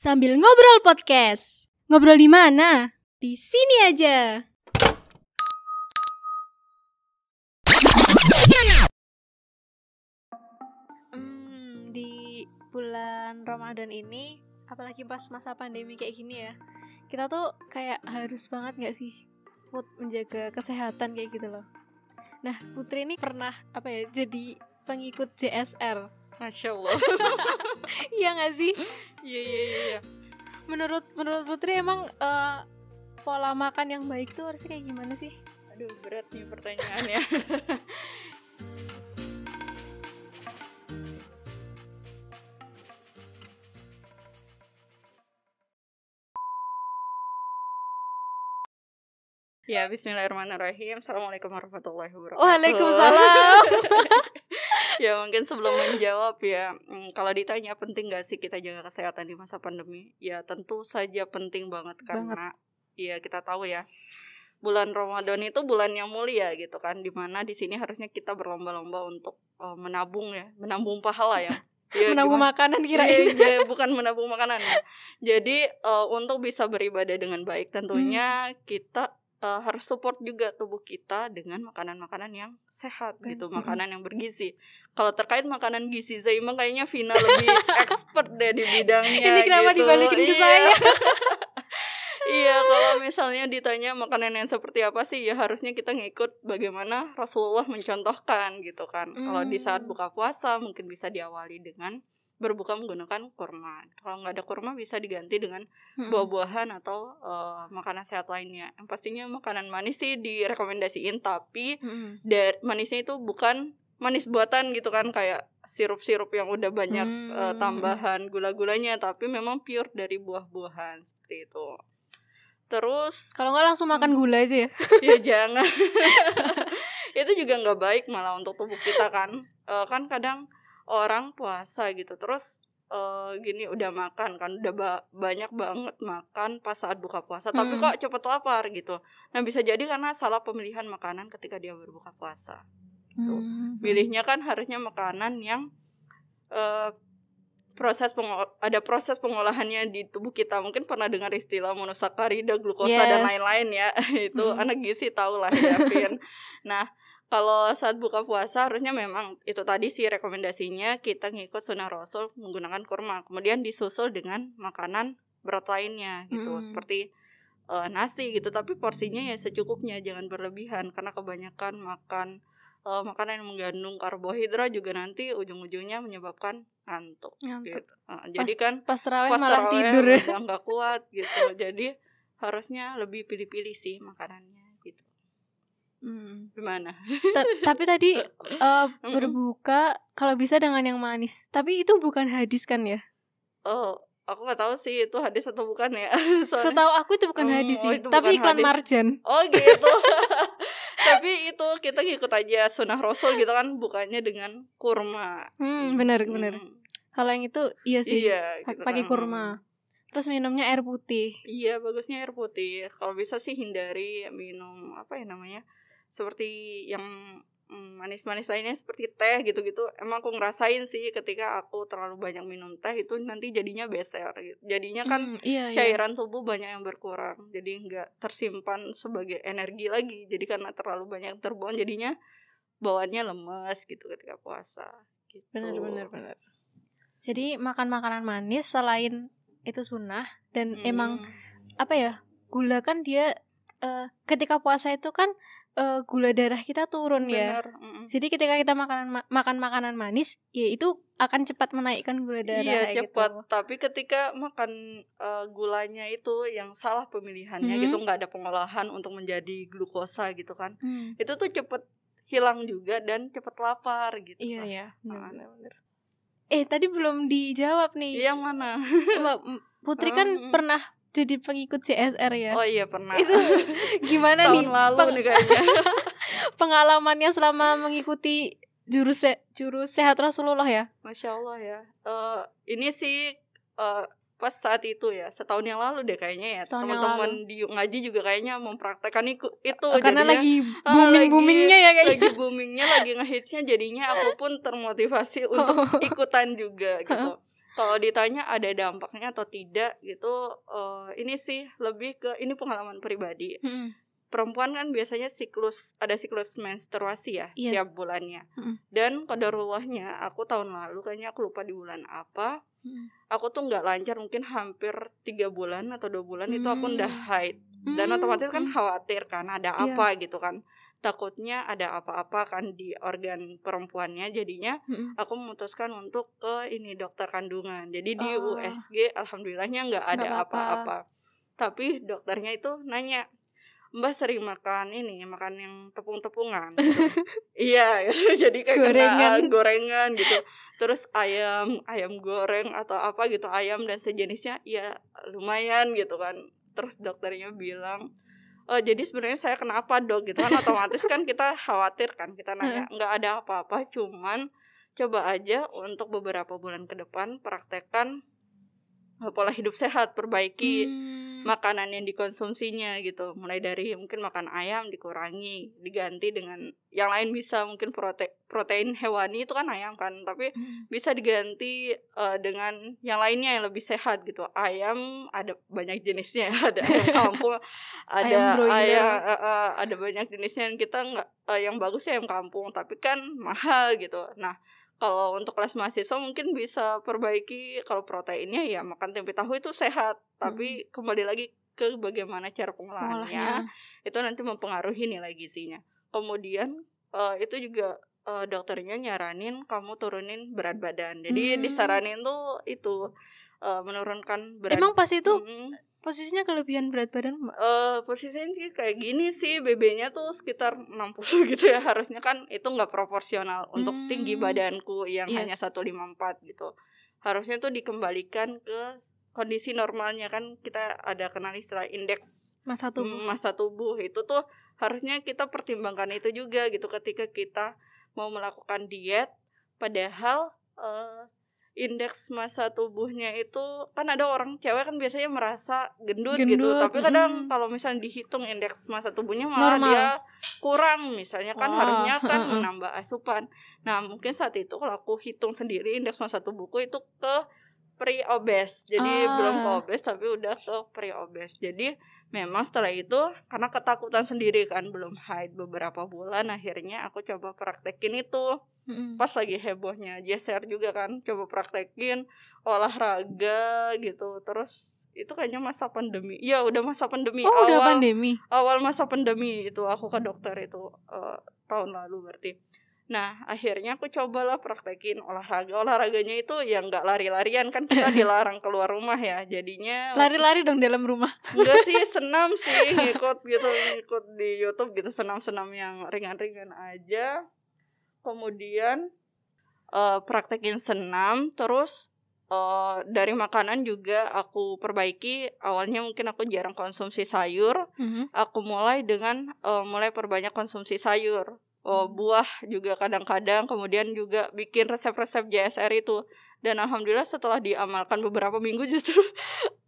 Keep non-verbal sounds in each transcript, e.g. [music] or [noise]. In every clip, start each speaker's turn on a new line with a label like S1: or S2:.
S1: sambil ngobrol podcast. Ngobrol di mana? Di sini aja. Hmm, di bulan Ramadan ini, apalagi pas masa pandemi kayak gini ya, kita tuh kayak harus banget gak sih buat menjaga kesehatan kayak gitu loh. Nah, Putri ini pernah apa ya jadi pengikut JSR.
S2: Masya Allah. [laughs]
S1: Iya gak sih?
S2: Iya iya iya.
S1: Menurut menurut Putri emang eh, pola makan yang baik tuh harusnya kayak gimana sih?
S2: Aduh berat nih pertanyaannya. [laughs] Ya, Bismillahirrahmanirrahim. Assalamualaikum warahmatullahi wabarakatuh.
S1: Waalaikumsalam. [laughs] [laughs]
S2: ya mungkin sebelum menjawab ya, mm, kalau ditanya penting gak sih kita jaga kesehatan di masa pandemi? Ya tentu saja penting banget karena ya kita tahu ya bulan Ramadan itu bulan yang mulia gitu kan, di mana di sini harusnya kita berlomba-lomba untuk eh, menabung ya, menabung pahala ya. [laughs] Ya,
S1: Menabung
S2: gimana?
S1: makanan
S2: Iya,
S1: kirain.
S2: iya, bukan menabung makanan. ya. Jadi eh, untuk bisa beribadah dengan baik tentunya kita eh, harus support juga tubuh kita dengan makanan-makanan yang sehat gitu, makanan yang bergizi. Kalau terkait makanan gizi, Zaima kayaknya Vina lebih [laughs] expert deh di bidangnya.
S1: Ini kenapa
S2: gitu.
S1: dibalikin ke
S2: Iya.
S1: saya? [laughs]
S2: iya, kalau misalnya ditanya makanan yang seperti apa sih, ya harusnya kita ngikut bagaimana Rasulullah mencontohkan gitu kan. Kalau di saat
S1: Hmm.
S2: buka puasa mungkin bisa diawali dengan berbuka menggunakan kurma. Kalau nggak ada kurma bisa diganti dengan
S1: Mm-mm.
S2: buah-buahan atau eh, makanan sehat lainnya. Yang pastinya makanan manis sih direkomendasiin, tapi
S1: Mm-mm.
S2: dari manisnya itu bukan manis buatan gitu kan kayak sirup-sirup yang udah banyak eh,
S1: Hmm.
S2: tambahan gula-gulanya, tapi memang pure dari buah-buahan seperti itu. Terus
S1: Kalau nggak langsung makan gula aja ya. [laughs]
S2: ya jangan [laughs] itu juga nggak baik malah untuk tubuh kita kan Eh, kan kadang orang puasa gitu terus eh, gini udah makan kan udah ba- banyak banget makan pas saat buka puasa tapi
S1: Mm.
S2: kok cepet lapar gitu nah bisa jadi karena salah pemilihan makanan ketika dia berbuka puasa Tuh.
S1: Hmm.
S2: pilihnya kan harusnya makanan yang eh, proses ada proses pengolahannya di tubuh kita mungkin pernah dengar istilah monosakarida glukosa dan
S1: Yes.
S2: lain-lain ya [laughs] itu
S1: Mm.
S2: anak gizi tahu lah ya Vin [laughs] nah kalau saat buka puasa harusnya memang itu tadi sih rekomendasinya kita ngikut sunnah rasul menggunakan kurma kemudian disusul dengan makanan berat lainnya gitu
S1: Mm.
S2: seperti eh, nasi gitu tapi porsinya ya secukupnya jangan berlebihan karena kebanyakan makan eh, makanan yang mengandung karbohidrat juga nanti ujung-ujungnya menyebabkan ngantuk
S1: Ngantuk.
S2: gitu. Eh, jadi kan
S1: Pas terawih
S2: pas
S1: malah tidur ya.
S2: nggak kuat gitu jadi harusnya lebih pilih-pilih sih makanannya
S1: Hmm.
S2: gimana
S1: Ta- tapi tadi [laughs] eh, berbuka kalau bisa dengan yang manis. Tapi itu bukan hadis kan ya?
S2: oh aku nggak tahu sih itu hadis atau bukan ya [laughs] Soalnya-
S1: Setahu aku itu bukan
S2: Oh,
S1: hadis
S2: oh,
S1: sih,
S2: itu
S1: tapi iklan
S2: hadis.
S1: marjan.
S2: Oh gitu. [laughs] Tapi itu kita ngikut aja sunnah Rasul gitu kan bukannya dengan kurma.
S1: Hmm, benar benar.
S2: Hmm,
S1: Kalau yang itu iya sih.
S2: Iya. gitu
S1: pakai
S2: kan.
S1: kurma. Terus minumnya air putih.
S2: Iya bagusnya air putih. Kalau bisa sih hindari minum apa ya namanya seperti yang mm, manis-manis lainnya seperti teh gitu-gitu. Emang aku ngerasain sih ketika aku terlalu banyak minum teh itu nanti jadinya beser. Gitu. Jadinya kan
S1: Hmm, iya, iya.
S2: cairan tubuh banyak yang berkurang jadi nggak tersimpan sebagai energi lagi jadi karena terlalu banyak terbuang jadinya bawaannya lemes gitu ketika puasa gitu
S1: Benar benar benar. Jadi makan makanan manis selain itu sunnah dan
S2: Hmm,
S1: emang apa ya gula kan dia eh, ketika puasa itu kan eh, gula darah kita turun ya.
S2: bener mm-mm.
S1: Jadi ketika kita makanan ma- makan makanan manis, ya itu akan cepat menaikkan gula darah.
S2: iya
S1: kayak
S2: cepat
S1: Gitu.
S2: tapi ketika makan eh, gulanya itu yang salah pemilihannya
S1: Mhm.
S2: gitu nggak ada pengolahan untuk menjadi glukosa gitu kan
S1: Hmm.
S2: itu tuh cepet hilang juga dan cepet lapar gitu
S1: Iya
S2: kan.
S1: ya.
S2: Ah.
S1: benar-benar. Eh tadi belum dijawab nih.
S2: yang mana
S1: Putri kan [laughs]
S2: Hmm.
S1: pernah jadi pengikut CSR ya.
S2: oh iya pernah
S1: Itu [laughs] gimana
S2: tahun
S1: nih
S2: lalu
S1: peng-
S2: nih kayaknya [laughs]
S1: pengalamannya selama mengikuti jurus se- jurus sehat Rasulullah ya?
S2: Masya Allah ya. Eh ini sih eh pas saat itu ya, setahun yang lalu deh kayaknya ya. Teman-teman di ngaji juga kayaknya mempraktekkan iku- itu.
S1: Karena
S2: jadinya,
S1: lagi booming boomingnya ya kayaknya.
S2: lagi boomingnya, lagi ngehitsnya, jadinya aku pun termotivasi [laughs] untuk ikutan juga gitu. Kalau ditanya ada dampaknya atau tidak gitu uh, ini sih lebih ke ini pengalaman pribadi
S1: Mm-mm.
S2: perempuan kan biasanya siklus ada siklus menstruasi ya
S1: Yes.
S2: setiap bulannya
S1: Mm-mm.
S2: dan kodarullahnya aku tahun lalu kayaknya aku lupa di bulan apa
S1: Mm-mm.
S2: aku tuh nggak lancar mungkin hampir tiga bulan atau dua bulan itu aku
S1: Hmm.
S2: udah haid dan
S1: Mm,
S2: otomatis kan
S1: mm.
S2: khawatir kan ada
S1: Iya.
S2: apa gitu kan takutnya ada apa-apa kan di organ perempuannya jadinya
S1: Mm-mm.
S2: aku memutuskan untuk ke ini dokter kandungan jadi di
S1: Oh.
S2: USG alhamdulillahnya nggak ada
S1: apa-apa.
S2: tapi dokternya itu nanya Mbak sering makan ini makan yang tepung-tepungan gitu. [laughs] iya gitu. [laughs] jadi kayak kena
S1: Gorengan.
S2: gorengan gitu terus ayam ayam goreng atau apa gitu ayam dan sejenisnya ya lumayan gitu kan terus dokternya bilang oh jadi sebenarnya saya kenapa dok gitu kan otomatis kan kita khawatir kan kita nanya. Nggak ada apa-apa cuman coba aja untuk beberapa bulan ke depan praktekkan pola hidup sehat perbaiki
S1: Hmm.
S2: makanan yang dikonsumsinya gitu mulai dari mungkin makan ayam dikurangi diganti dengan yang lain bisa mungkin prote protein hewani itu kan ayam kan tapi
S1: Mm.
S2: bisa diganti eh, dengan yang lainnya yang lebih sehat gitu ayam ada banyak jenisnya ya. [laughs] ada ayam kampung [laughs] ada
S1: Ayam broiler.
S2: ayam eh, eh, ada banyak jenisnya yang kita nggak eh, yang bagus ya ayam kampung tapi kan mahal gitu nah kalau untuk kelas mahasiswa mungkin bisa perbaiki kalau proteinnya ya makan tempe tahu itu sehat tapi kembali lagi ke bagaimana cara pengolahannya
S1: Pengolahnya.
S2: itu nanti mempengaruhi nilai gizinya. Kemudian eh, itu juga eh, dokternya nyaranin kamu turunin berat badan. Jadi
S1: Hmm.
S2: disaranin tuh itu eh, menurunkan berat.
S1: Emang pas itu
S2: Mm,
S1: posisinya kelebihan berat badan
S2: eh, posisinya sih kayak gini sih BB-nya tuh sekitar 60 [laughs] gitu ya. Harusnya kan itu nggak proporsional untuk tinggi
S1: Hmm.
S2: badanku yang hanya
S1: Yes.
S2: 154 gitu. Harusnya tuh dikembalikan ke kondisi normalnya. Kan kita ada kenal istilah indeks
S1: masa tubuh.
S2: Mm, masa tubuh. Itu tuh harusnya kita pertimbangkan itu juga gitu ketika kita mau melakukan diet. Padahal eh, indeks masa tubuhnya itu kan ada orang cewek kan biasanya merasa gendut, gitu
S1: Gendut,
S2: tapi kadang
S1: mm.
S2: kalau misalnya dihitung indeks masa tubuhnya malah
S1: Normal.
S2: dia kurang misalnya kan
S1: Wah,
S2: harusnya [laughs] kan menambah asupan nah mungkin saat itu kalau aku hitung sendiri indeks masa tubuhku itu ke pre obes jadi
S1: Ah.
S2: belum ke obes tapi udah ke pre obes jadi memang setelah itu karena ketakutan sendiri kan belum haid beberapa bulan akhirnya aku coba praktekin itu.
S1: Mm-mm.
S2: pas lagi hebohnya share juga kan coba praktekin olahraga gitu. Terus itu kayaknya masa pandemi. Ya udah masa pandemi
S1: oh udah
S2: awal.
S1: pandemi?
S2: Awal masa pandemi itu aku ke dokter itu eh, tahun lalu berarti nah akhirnya aku cobalah praktekin olahraga. Olahraganya itu yang nggak lari-larian kan kita dilarang keluar rumah ya. Jadinya
S1: lari-lari dong dalam rumah.
S2: Enggak sih [laughs] senam sih ngikut gitu ngikut di YouTube gitu senam-senam yang ringan-ringan aja. Kemudian eh, praktekin senam terus eh, dari makanan juga aku perbaiki. Awalnya mungkin aku jarang konsumsi sayur.
S1: Mhm.
S2: aku mulai dengan eh, mulai perbanyak konsumsi sayur Oh,
S1: Hmm.
S2: buah juga kadang-kadang kemudian juga bikin resep-resep JSR itu dan alhamdulillah setelah diamalkan beberapa minggu [laughs] justru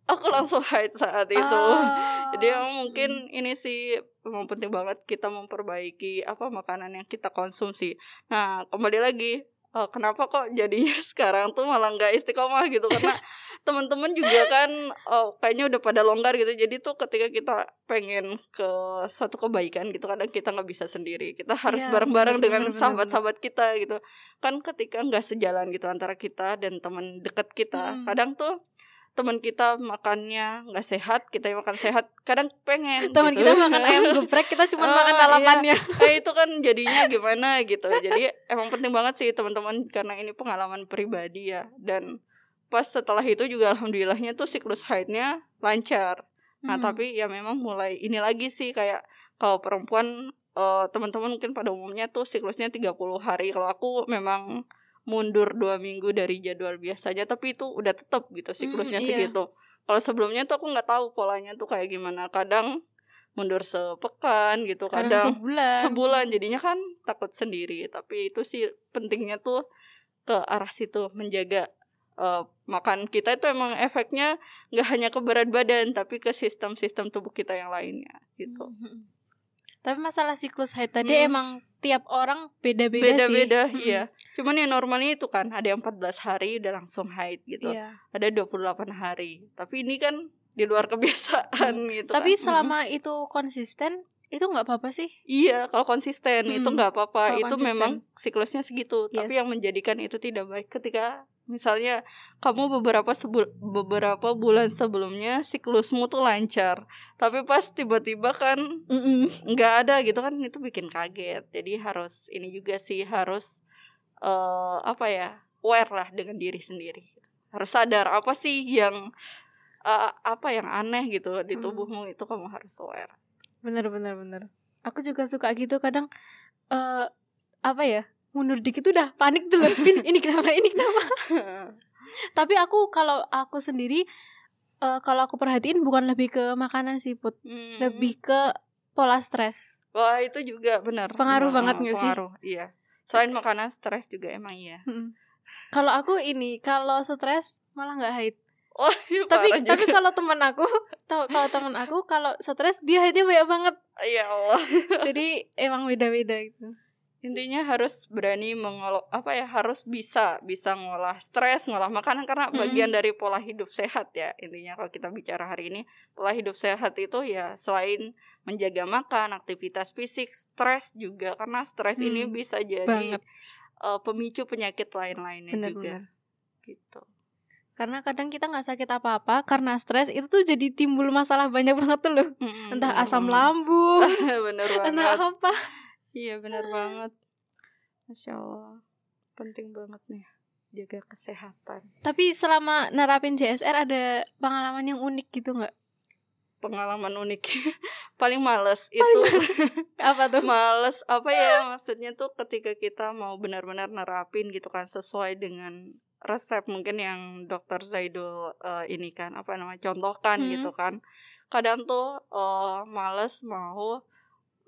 S2: aku langsung haid saat itu
S1: Ah. [laughs]
S2: jadi mungkin ini sih memang penting banget kita memperbaiki apa makanan yang kita konsumsi nah kembali lagi eh, kenapa kok jadinya [laughs] sekarang tuh malah nggak istiqomah gitu? Karena [laughs] teman-teman juga kan oh, kayaknya udah pada longgar gitu. Jadi tuh ketika kita pengen ke suatu kebaikan gitu kadang kita nggak bisa sendiri. Kita harus
S1: Iya,
S2: bareng-bareng
S1: bener,
S2: dengan sahabat-sahabat kita gitu. Kan ketika nggak sejalan gitu antara kita dan teman dekat kita
S1: Hmm.
S2: kadang tuh teman kita makannya nggak sehat kita yang makan sehat kadang pengen
S1: teman
S2: gitu.
S1: kita makan ayam geprek kita cuma
S2: Ah,
S1: makan lalapannya [laughs]
S2: eh, itu kan jadinya gimana gitu. Jadi emang penting banget sih teman-teman karena ini pengalaman pribadi ya. Dan pas setelah itu juga alhamdulillahnya tuh siklus haidnya lancar. Nah
S1: Hmm.
S2: tapi ya memang mulai ini lagi sih kayak kalau perempuan eh, teman-teman mungkin pada umumnya tuh siklusnya 30 hari. Kalau aku memang mundur dua minggu dari jadwal biasanya tapi itu udah tetap gitu siklusnya
S1: Hmm, iya.
S2: segitu kalau sebelumnya tuh aku nggak tahu polanya tuh kayak gimana kadang mundur sepekan gitu
S1: kadang
S2: kadang
S1: sebulan
S2: sebulan jadinya kan takut sendiri tapi itu sih pentingnya tuh ke arah situ menjaga eh, makan kita itu emang efeknya nggak hanya ke berat badan tapi ke sistem-sistem tubuh kita yang lainnya gitu
S1: Mhm. tapi masalah siklus haid tadi
S2: Hmm.
S1: emang tiap orang beda-beda sih.
S2: beda-beda
S1: Mm-mm.
S2: iya cuman ya normalnya itu kan ada yang 14 hari udah langsung haid gitu
S1: Iya.
S2: ada 28 hari tapi ini kan di luar [laughs] kebiasaan gitu
S1: Tapi
S2: kan.
S1: Selama itu konsisten itu nggak apa-apa sih.
S2: iya kalau konsisten itu
S1: Mm.
S2: nggak apa-apa itu
S1: konsisten.
S2: memang siklusnya segitu tapi
S1: Yes.
S2: yang menjadikan itu tidak baik ketika misalnya kamu beberapa sebul- beberapa bulan sebelumnya siklusmu tuh lancar tapi pas tiba-tiba kan nggak ada gitu kan itu bikin kaget jadi harus ini juga sih harus eh apa ya aware lah dengan diri sendiri harus sadar apa sih yang eh, apa yang aneh gitu di
S1: Hmm.
S2: tubuhmu itu kamu harus aware
S1: Bener bener bener. Aku juga suka gitu kadang eh apa ya mundur dikit udah panik tuh loh. Ini, ini kenapa? Ini kenapa? [laughs] Tapi aku kalau aku sendiri eh kalau aku perhatiin bukan lebih ke makanan sih put,
S2: Hmm.
S1: lebih ke pola stres.
S2: wah itu juga benar
S1: Pengaruh
S2: Benar,
S1: banget nggak sih?
S2: pengaruh iya selain makanan stres juga emang iya
S1: Mm-mm. Kalau aku ini kalau stres malah nggak haid.
S2: oh iya,
S1: Tapi
S2: parah
S1: tapi
S2: juga.
S1: kalau teman aku, kalau teman aku kalau stres dia haidnya banyak banget.
S2: ya Allah
S1: Jadi emang beda-beda gitu.
S2: Intinya harus berani mengolah apa ya harus bisa bisa ngolah stres ngolah makanan karena bagian dari pola hidup sehat ya intinya kalau kita bicara hari ini pola hidup sehat itu ya selain menjaga makan aktivitas fisik stres juga karena stres ini
S1: Hmm,
S2: bisa jadi
S1: banget.
S2: eh, pemicu penyakit lain-lainnya juga
S1: Bener-bener.
S2: gitu
S1: Karena kadang kita nggak sakit apa-apa karena stres itu tuh jadi timbul masalah banyak banget tuh loh.
S2: Mm-mm,
S1: Entah asam lambung, [laughs]
S2: bener
S1: entah apa.
S2: Iya bener banget. Masya Allah. Penting banget nih jaga kesehatan.
S1: Tapi selama nerapin JSR ada pengalaman yang unik gitu nggak?
S2: pengalaman unik. [laughs] Paling males itu. [laughs]
S1: Apa tuh?
S2: males. Apa ya [laughs] maksudnya tuh ketika kita mau benar-benar nerapin gitu kan sesuai dengan resep mungkin yang dokter Zaidul eh, ini kan apa namanya contohkan
S1: Hmm.
S2: gitu kan. Kadang tuh eh, males mau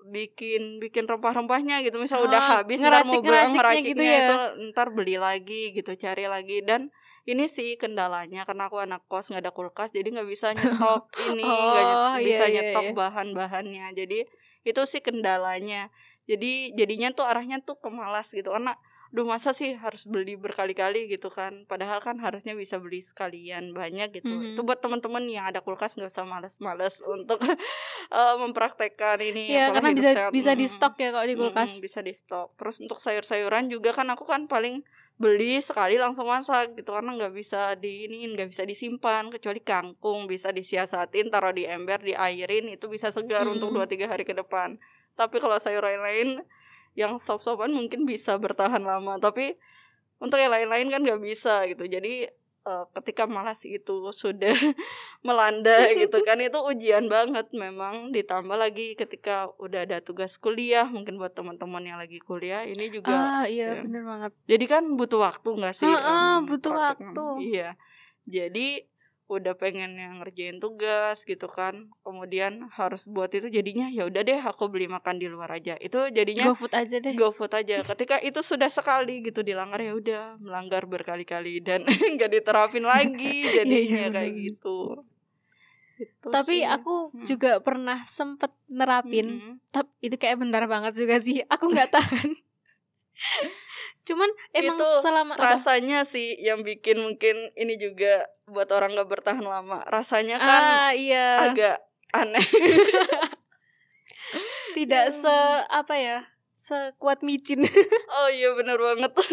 S2: bikin bikin rempah-rempahnya gitu misal udah
S1: Oh,
S2: habis ntar mau bilang
S1: gitu
S2: ngeraciknya
S1: ya.
S2: itu ntar beli lagi gitu cari lagi dan ini sih kendalanya karena aku anak kos nggak ada kulkas jadi nggak bisa [laughs] nyetok ini nggak
S1: Oh, iya,
S2: bisa
S1: iya,
S2: nyetok
S1: iya.
S2: bahan-bahannya jadi itu sih kendalanya jadi jadinya tuh arahnya tuh ke malas gitu karena duh masa sih harus beli berkali-kali gitu kan padahal kan harusnya bisa beli sekalian banyak gitu
S1: Mhm.
S2: itu buat teman-teman yang ada kulkas nggak usah malas-malas untuk [laughs] eh, mempraktekkan ini
S1: Iya,
S2: pola
S1: karena bisa
S2: sehat.
S1: bisa di stok ya kalau di
S2: Mm-mm,
S1: kulkas.
S2: bisa di stok terus untuk sayur-sayuran juga kan aku kan paling beli sekali langsung masak gitu karena nggak bisa di ini nggak bisa disimpan kecuali kangkung bisa disiasatin taruh di ember diairin itu bisa segar untuk
S1: Mm.
S2: dua tiga hari ke depan tapi kalau sayuran lain yang sop-sopan mungkin bisa bertahan lama tapi untuk yang lain-lain kan nggak bisa gitu jadi eh, ketika malas itu sudah [laughs] melanda gitu kan itu ujian banget memang ditambah lagi ketika udah ada tugas kuliah mungkin buat teman-teman yang lagi kuliah ini juga
S1: Ah, iya
S2: ya.
S1: bener banget.
S2: jadi kan butuh waktu nggak sih
S1: Ah, ah, butuh
S2: praktek-
S1: waktu.
S2: iya jadi udah pengen yang ngerjain tugas gitu kan kemudian harus buat itu jadinya ya udah deh aku beli makan di luar aja itu jadinya
S1: GoFood aja deh.
S2: GoFood aja. Ketika itu sudah sekali gitu dilanggar ya udah melanggar berkali-kali dan [laughs] nggak diterapin lagi [laughs] jadinya
S1: iya,
S2: kayak
S1: bener.
S2: gitu. Gitu
S1: Tapi
S2: sih.
S1: aku
S2: Hmm.
S1: juga pernah sempet nerapin
S2: Mm-mm.
S1: tapi itu kayak bentar banget juga sih aku nggak [laughs] tahan cuman emang
S2: Itu
S1: selama apa?
S2: rasanya sih yang bikin mungkin ini juga buat orang nggak bertahan lama. Rasanya kan
S1: ah iya
S2: agak aneh. [laughs]
S1: tidak se apa ya sekuat micin [laughs]
S2: oh iya bener banget. [laughs]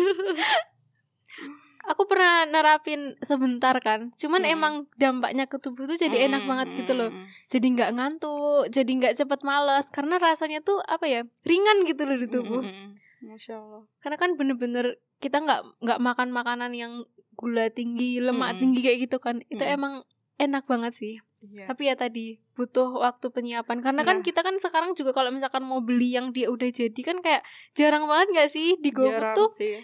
S1: aku pernah nerapin sebentar kan cuman
S2: Hmm.
S1: emang dampaknya ke tubuh tuh jadi enak banget gitu loh jadi nggak ngantuk jadi nggak cepet males karena rasanya tuh apa ya ringan gitu loh di tubuh
S2: Mm-mm. Masya Allah.
S1: karena kan bener-bener kita nggak nggak makan makanan yang gula tinggi lemak
S2: Mm-mm.
S1: tinggi kayak gitu kan itu
S2: Mm-mm.
S1: emang enak banget sih
S2: Iya.
S1: tapi ya tadi butuh waktu penyiapan karena kan
S2: Nah.
S1: kita kan sekarang juga kalau misalkan mau beli yang dia udah jadi kan kayak jarang banget nggak sih di GoFood tuh
S2: sih.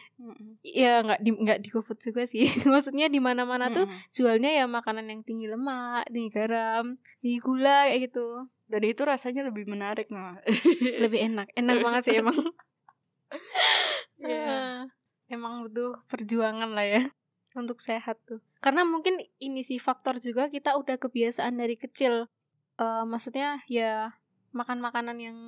S1: Ya nggak di nggak di GoFood juga sih [laughs] maksudnya di mana-mana tuh
S2: Mm-mm.
S1: jualnya ya makanan yang tinggi lemak tinggi garam tinggi gula kayak gitu
S2: Dan itu rasanya lebih menarik nah.
S1: lebih enak enak banget sih [laughs] emang
S2: Iya.
S1: Ah, emang butuh perjuangan lah ya [laughs] untuk sehat tuh. Karena mungkin ini sih faktor juga kita udah kebiasaan dari kecil. Eh, maksudnya ya makan makanan yang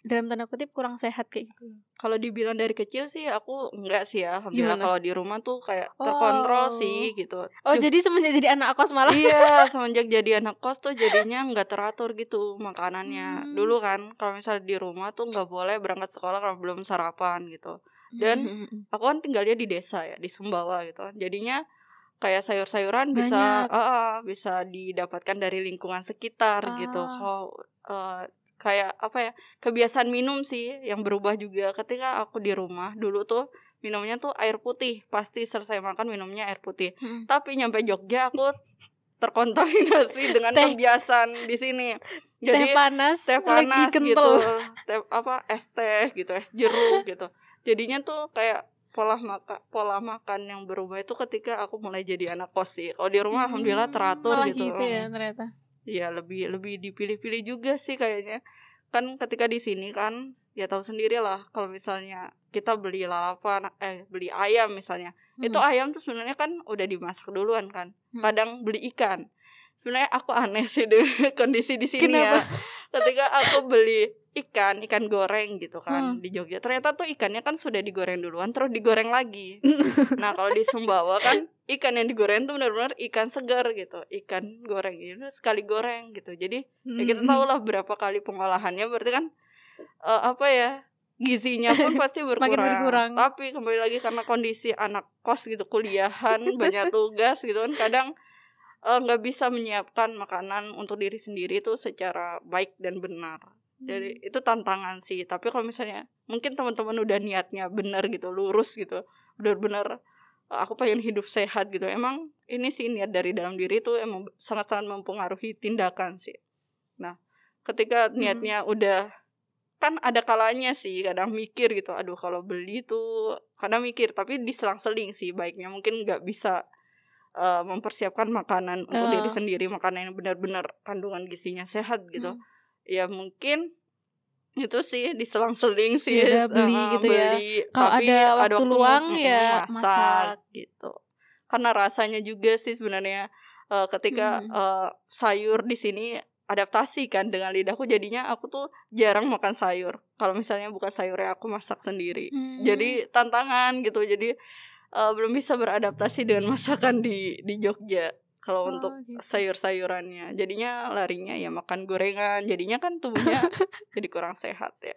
S1: dalam tanda kutip kurang sehat kayak gitu.
S2: Kalau dibilang dari kecil sih aku enggak sih ya. Alhamdulillah kalau di rumah tuh kayak terkontrol
S1: Oh.
S2: sih gitu.
S1: Oh jadi semenjak jadi anak kos malah?
S2: Iya semenjak jadi anak kos tuh jadinya nggak teratur gitu makanannya.
S1: Hmm.
S2: dulu kan kalau misalnya di rumah tuh nggak boleh berangkat sekolah kalau belum sarapan gitu. Dan
S1: Mm-mm.
S2: aku kan tinggalnya di desa ya di Sumbawa gitu. Kan jadinya kayak sayur-sayuran bisa ah, ah, bisa didapatkan dari lingkungan sekitar gitu.
S1: Ah.
S2: kalau eh, kayak apa ya kebiasaan minum sih yang berubah juga. Ketika aku di rumah dulu tuh minumnya tuh air putih pasti selesai makan minumnya air putih.
S1: Mm-mm.
S2: tapi nyampe Jogja aku terkontaminasi [laughs] dengan
S1: Teh.
S2: kebiasaan di sini.
S1: Teh
S2: jadi
S1: panas,
S2: teh
S1: lagi
S2: panas
S1: kental.
S2: Gitu [laughs] teh apa es teh gitu es jeruk gitu. Jadinya tuh kayak pola makan pola makan yang berubah itu ketika aku mulai jadi anak kos sih. Kalau di rumah alhamdulillah
S1: Hmm,
S2: teratur
S1: malah
S2: gitu,
S1: ya
S2: Mm.
S1: ternyata
S2: Iya lebih lebih dipilih-pilih juga sih kayaknya kan ketika di sini kan ya tahu sendiri lah kalau misalnya kita beli lalapan eh beli ayam misalnya itu
S1: Hmm.
S2: ayam tuh sebenarnya kan udah dimasak duluan kan
S1: Hmm.
S2: kadang beli ikan sebenarnya aku aneh sih dengan [laughs] kondisi di sini
S1: Kenapa?
S2: ya ketika aku beli ikan ikan goreng gitu kan
S1: Hmm.
S2: di Jogja ternyata tuh ikannya kan sudah digoreng duluan terus digoreng lagi [laughs] nah kalau di Sumbawa kan ikan yang digoreng tuh benar-benar ikan segar gitu ikan goreng itu sekali goreng gitu jadi ya kita tahu lah berapa kali pengolahannya berarti kan eh, apa ya gizinya pun [laughs] pasti berkurang.
S1: berkurang.
S2: Tapi kembali lagi karena kondisi anak kos gitu kuliahan [laughs] banyak tugas gitu kan kadang eh, nggak bisa menyiapkan makanan untuk diri sendiri itu secara baik dan benar. Jadi itu tantangan sih. Tapi kalau misalnya mungkin teman-teman udah niatnya benar gitu, lurus gitu, benar-benar eh, aku pengen hidup sehat gitu. Emang ini sih niat dari dalam diri itu emang sangat-sangat mempengaruhi tindakan sih. Nah, ketika niatnya udah kan ada kalanya sih kadang mikir gitu aduh kalau beli tuh kadang mikir tapi diselang-seling sih baiknya mungkin nggak bisa eh, mempersiapkan makanan untuk
S1: Oh.
S2: diri sendiri makanan yang benar-benar kandungan gizinya sehat gitu
S1: Hmm.
S2: Ya mungkin itu sih diselang-seling sih
S1: Ya udah beli
S2: eh,
S1: gitu ya.
S2: beli.
S1: Kalau
S2: Tapi
S1: ada waktu luang,
S2: mm, mm,
S1: ya
S2: masak,
S1: masak.
S2: gitu karena rasanya juga sih sebenarnya eh, ketika
S1: Mm.
S2: eh, sayur di sini adaptasi kan dengan lidahku jadinya aku tuh jarang makan sayur kalau misalnya bukan sayurnya aku masak sendiri
S1: Hmm.
S2: jadi tantangan gitu jadi eh, belum bisa beradaptasi dengan [laughs] masakan di di Jogja kalau
S1: Oh,
S2: untuk
S1: gitu.
S2: sayur-sayurannya jadinya larinya ya makan gorengan jadinya kan tubuhnya [laughs] jadi kurang sehat ya